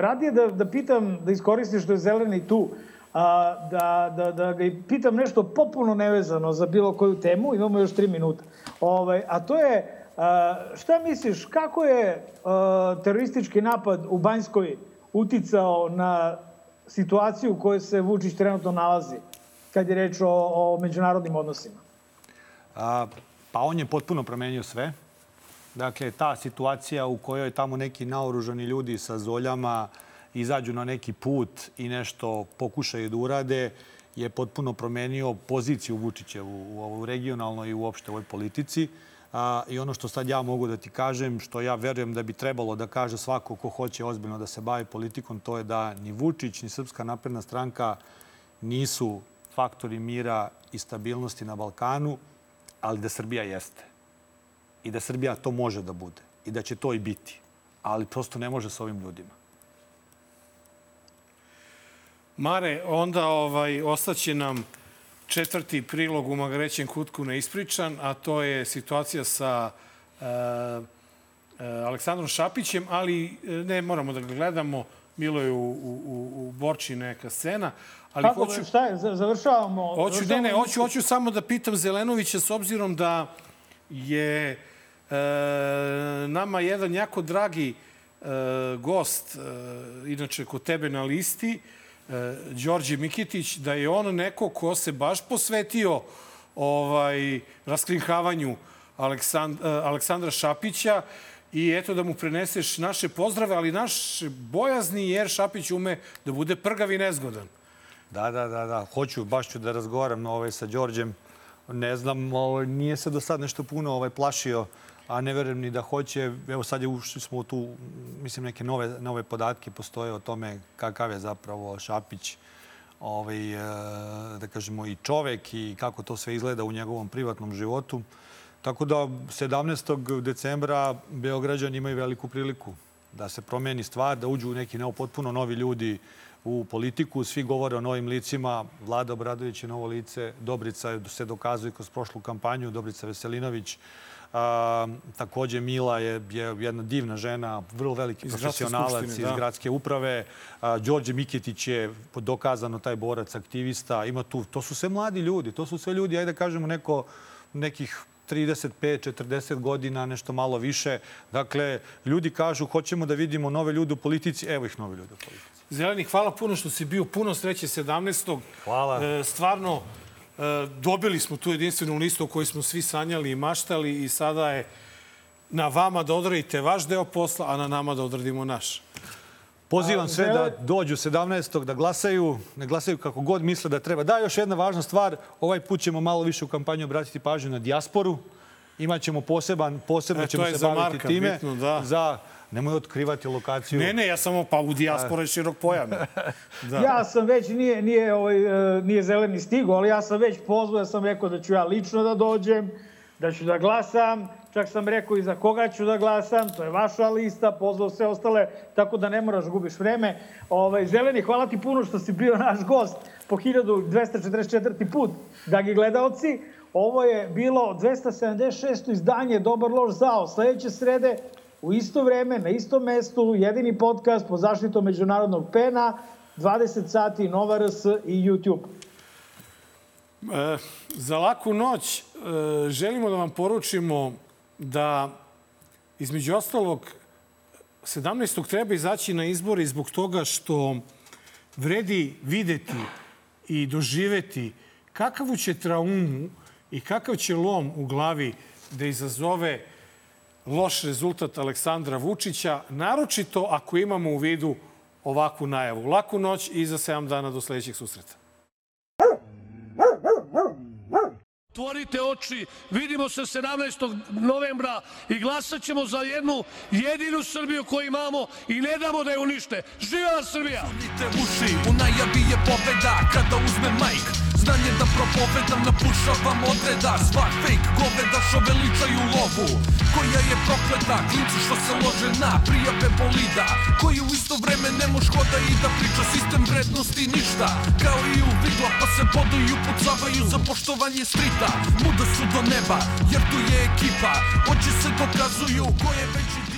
radije da, da pitam, da iskoristiš što je zeleni tu, a, da, da, da ga i pitam nešto popuno nevezano za bilo koju temu, imamo još tri minuta. Ovaj, a to je, a, šta misliš, kako je a, teroristički napad u Banjskoj uticao na situaciju u kojoj se Vučić trenutno nalazi, kad je reč o, o međunarodnim odnosima? A, pa on je potpuno promenio sve. Dakle, ta situacija u kojoj tamo neki naoružani ljudi sa zoljama izađu na neki put i nešto pokušaju da urade, je potpuno promenio poziciju Vučića u, u regionalnoj i uopšte ovoj politici. A, I ono što sad ja mogu da ti kažem, što ja verujem da bi trebalo da kaže svako ko hoće ozbiljno da se bavi politikom, to je da ni Vučić, ni Srpska napredna stranka nisu faktori mira i stabilnosti na Balkanu, ali da Srbija jeste. I da Srbija to može da bude. I da će to i biti. Ali prosto ne može sa ovim ljudima. Mare, onda ovaj, ostaće nam četvrti prilog u Magarećem kutku neispričan, a to je situacija sa e, e, Aleksandrom Šapićem, ali e, ne moramo da ga gledamo. Bilo je u, u- u Borči neka scena. Ali Kako, hoću, šta je, za- završavamo? Hoću, ne, završavamo ne, hoću, emisiju? hoću samo da pitam Zelenovića s obzirom da je e, nama jedan jako dragi e, gost, e, inače kod tebe na listi, e, Đorđe Mikitić, da je on neko ko se baš posvetio ovaj raskrinkavanju Aleksand, e, Aleksandra Šapića i eto da mu preneseš naše pozdrave, ali naš bojazni jer Šapić ume da bude prgav i nezgodan. Da, da, da, da. Hoću, baš ću da razgovaram ovaj, sa Đorđem. Ne znam, ovaj, nije se do sad nešto puno ovaj, plašio, a ne verujem ni da hoće. Evo sad je ušli smo tu, mislim, neke nove, nove podatke postoje o tome kakav je zapravo Šapić ovaj, e, da kažemo, i čovek i kako to sve izgleda u njegovom privatnom životu. Tako da 17. decembra Beograđani imaju veliku priliku da se promeni stvar, da uđu neki neo, potpuno novi ljudi u politiku. Svi govore o novim licima. Vlada Obradović je novo lice. Dobrica se dokazuje kroz prošlu kampanju. Dobrica Veselinović. A, takođe Mila je, je jedna divna žena, vrlo veliki Iz profesionalac iz da. gradske uprave. A, Đorđe Miketić je dokazano taj borac, aktivista. Ima tu, to su sve mladi ljudi. To su sve ljudi, ajde da kažemo, neko, nekih 35, 40 godina, nešto malo više. Dakle, ljudi kažu hoćemo da vidimo nove ljude u politici. Evo ih nove ljude u politici. Zeleni, hvala puno što si bio puno sreće 17. Hvala. E, stvarno, e, dobili smo tu jedinstvenu listu o kojoj smo svi sanjali i maštali i sada je na vama da odradite vaš deo posla, a na nama da odradimo naš. Pozivam A, sve da dođu 17. da glasaju, ne glasaju kako god misle da treba. Da, još jedna važna stvar, ovaj put ćemo malo više u kampanju obratiti pažnju na dijasporu. Imaćemo poseban, posebno E, to ćemo je se za baviti Marka time. bitno, da. Za, nemoj otkrivati lokaciju. Ne, ne, ja samo pa u dijaspora je širok pojam. Da. Ja sam već, nije, nije, ovaj, e, nije zeleni stigo, ali ja sam već pozvao, ja sam rekao da ću ja lično da dođem, da ću da glasam, čak sam rekao i za koga ću da glasam, to je vaša lista, pozvao sve ostale, tako da ne moraš gubiš vreme. Ovaj, zeleni, hvala ti puno što si bio naš gost po 1244. put, dragi gledaoci. Ovo je bilo 276. izdanje Dobar loš zao. Sledeće srede u isto vreme, na istom mestu, jedini podcast po zaštitom međunarodnog pena, 20 sati, Nova RS i YouTube. E, za laku noć e, želimo da vam poručimo da između ostalog 17. treba izaći na izbore zbog toga što vredi videti i doživeti kakavu će traumu i kakav će lom u glavi da izazove loš rezultat Aleksandra Vučića, naročito ako imamo u vidu ovakvu najavu. Laku noć i za 7 dana do sledećeg susreta. Otvorite oči, vidimo se 17. novembra i glasat ćemo za jednu jedinu Srbiju koju imamo i ne damo da je unište. Živa Srbija! Punite uši, u najavi je pobeda kada uzme majk знање да проповедам Напушавам одреда. Свак фейк говеда шо величају лову. Која е проклета, клинци што се ложе на Пријапе болида, кој у исто време не мож хода и да прича Систем вредности ништа, као и у видла Па се подају, пуцавају за поштовање стрита. Муда су до неба, јер ту е екипа. Очи се доказују, кој е веќи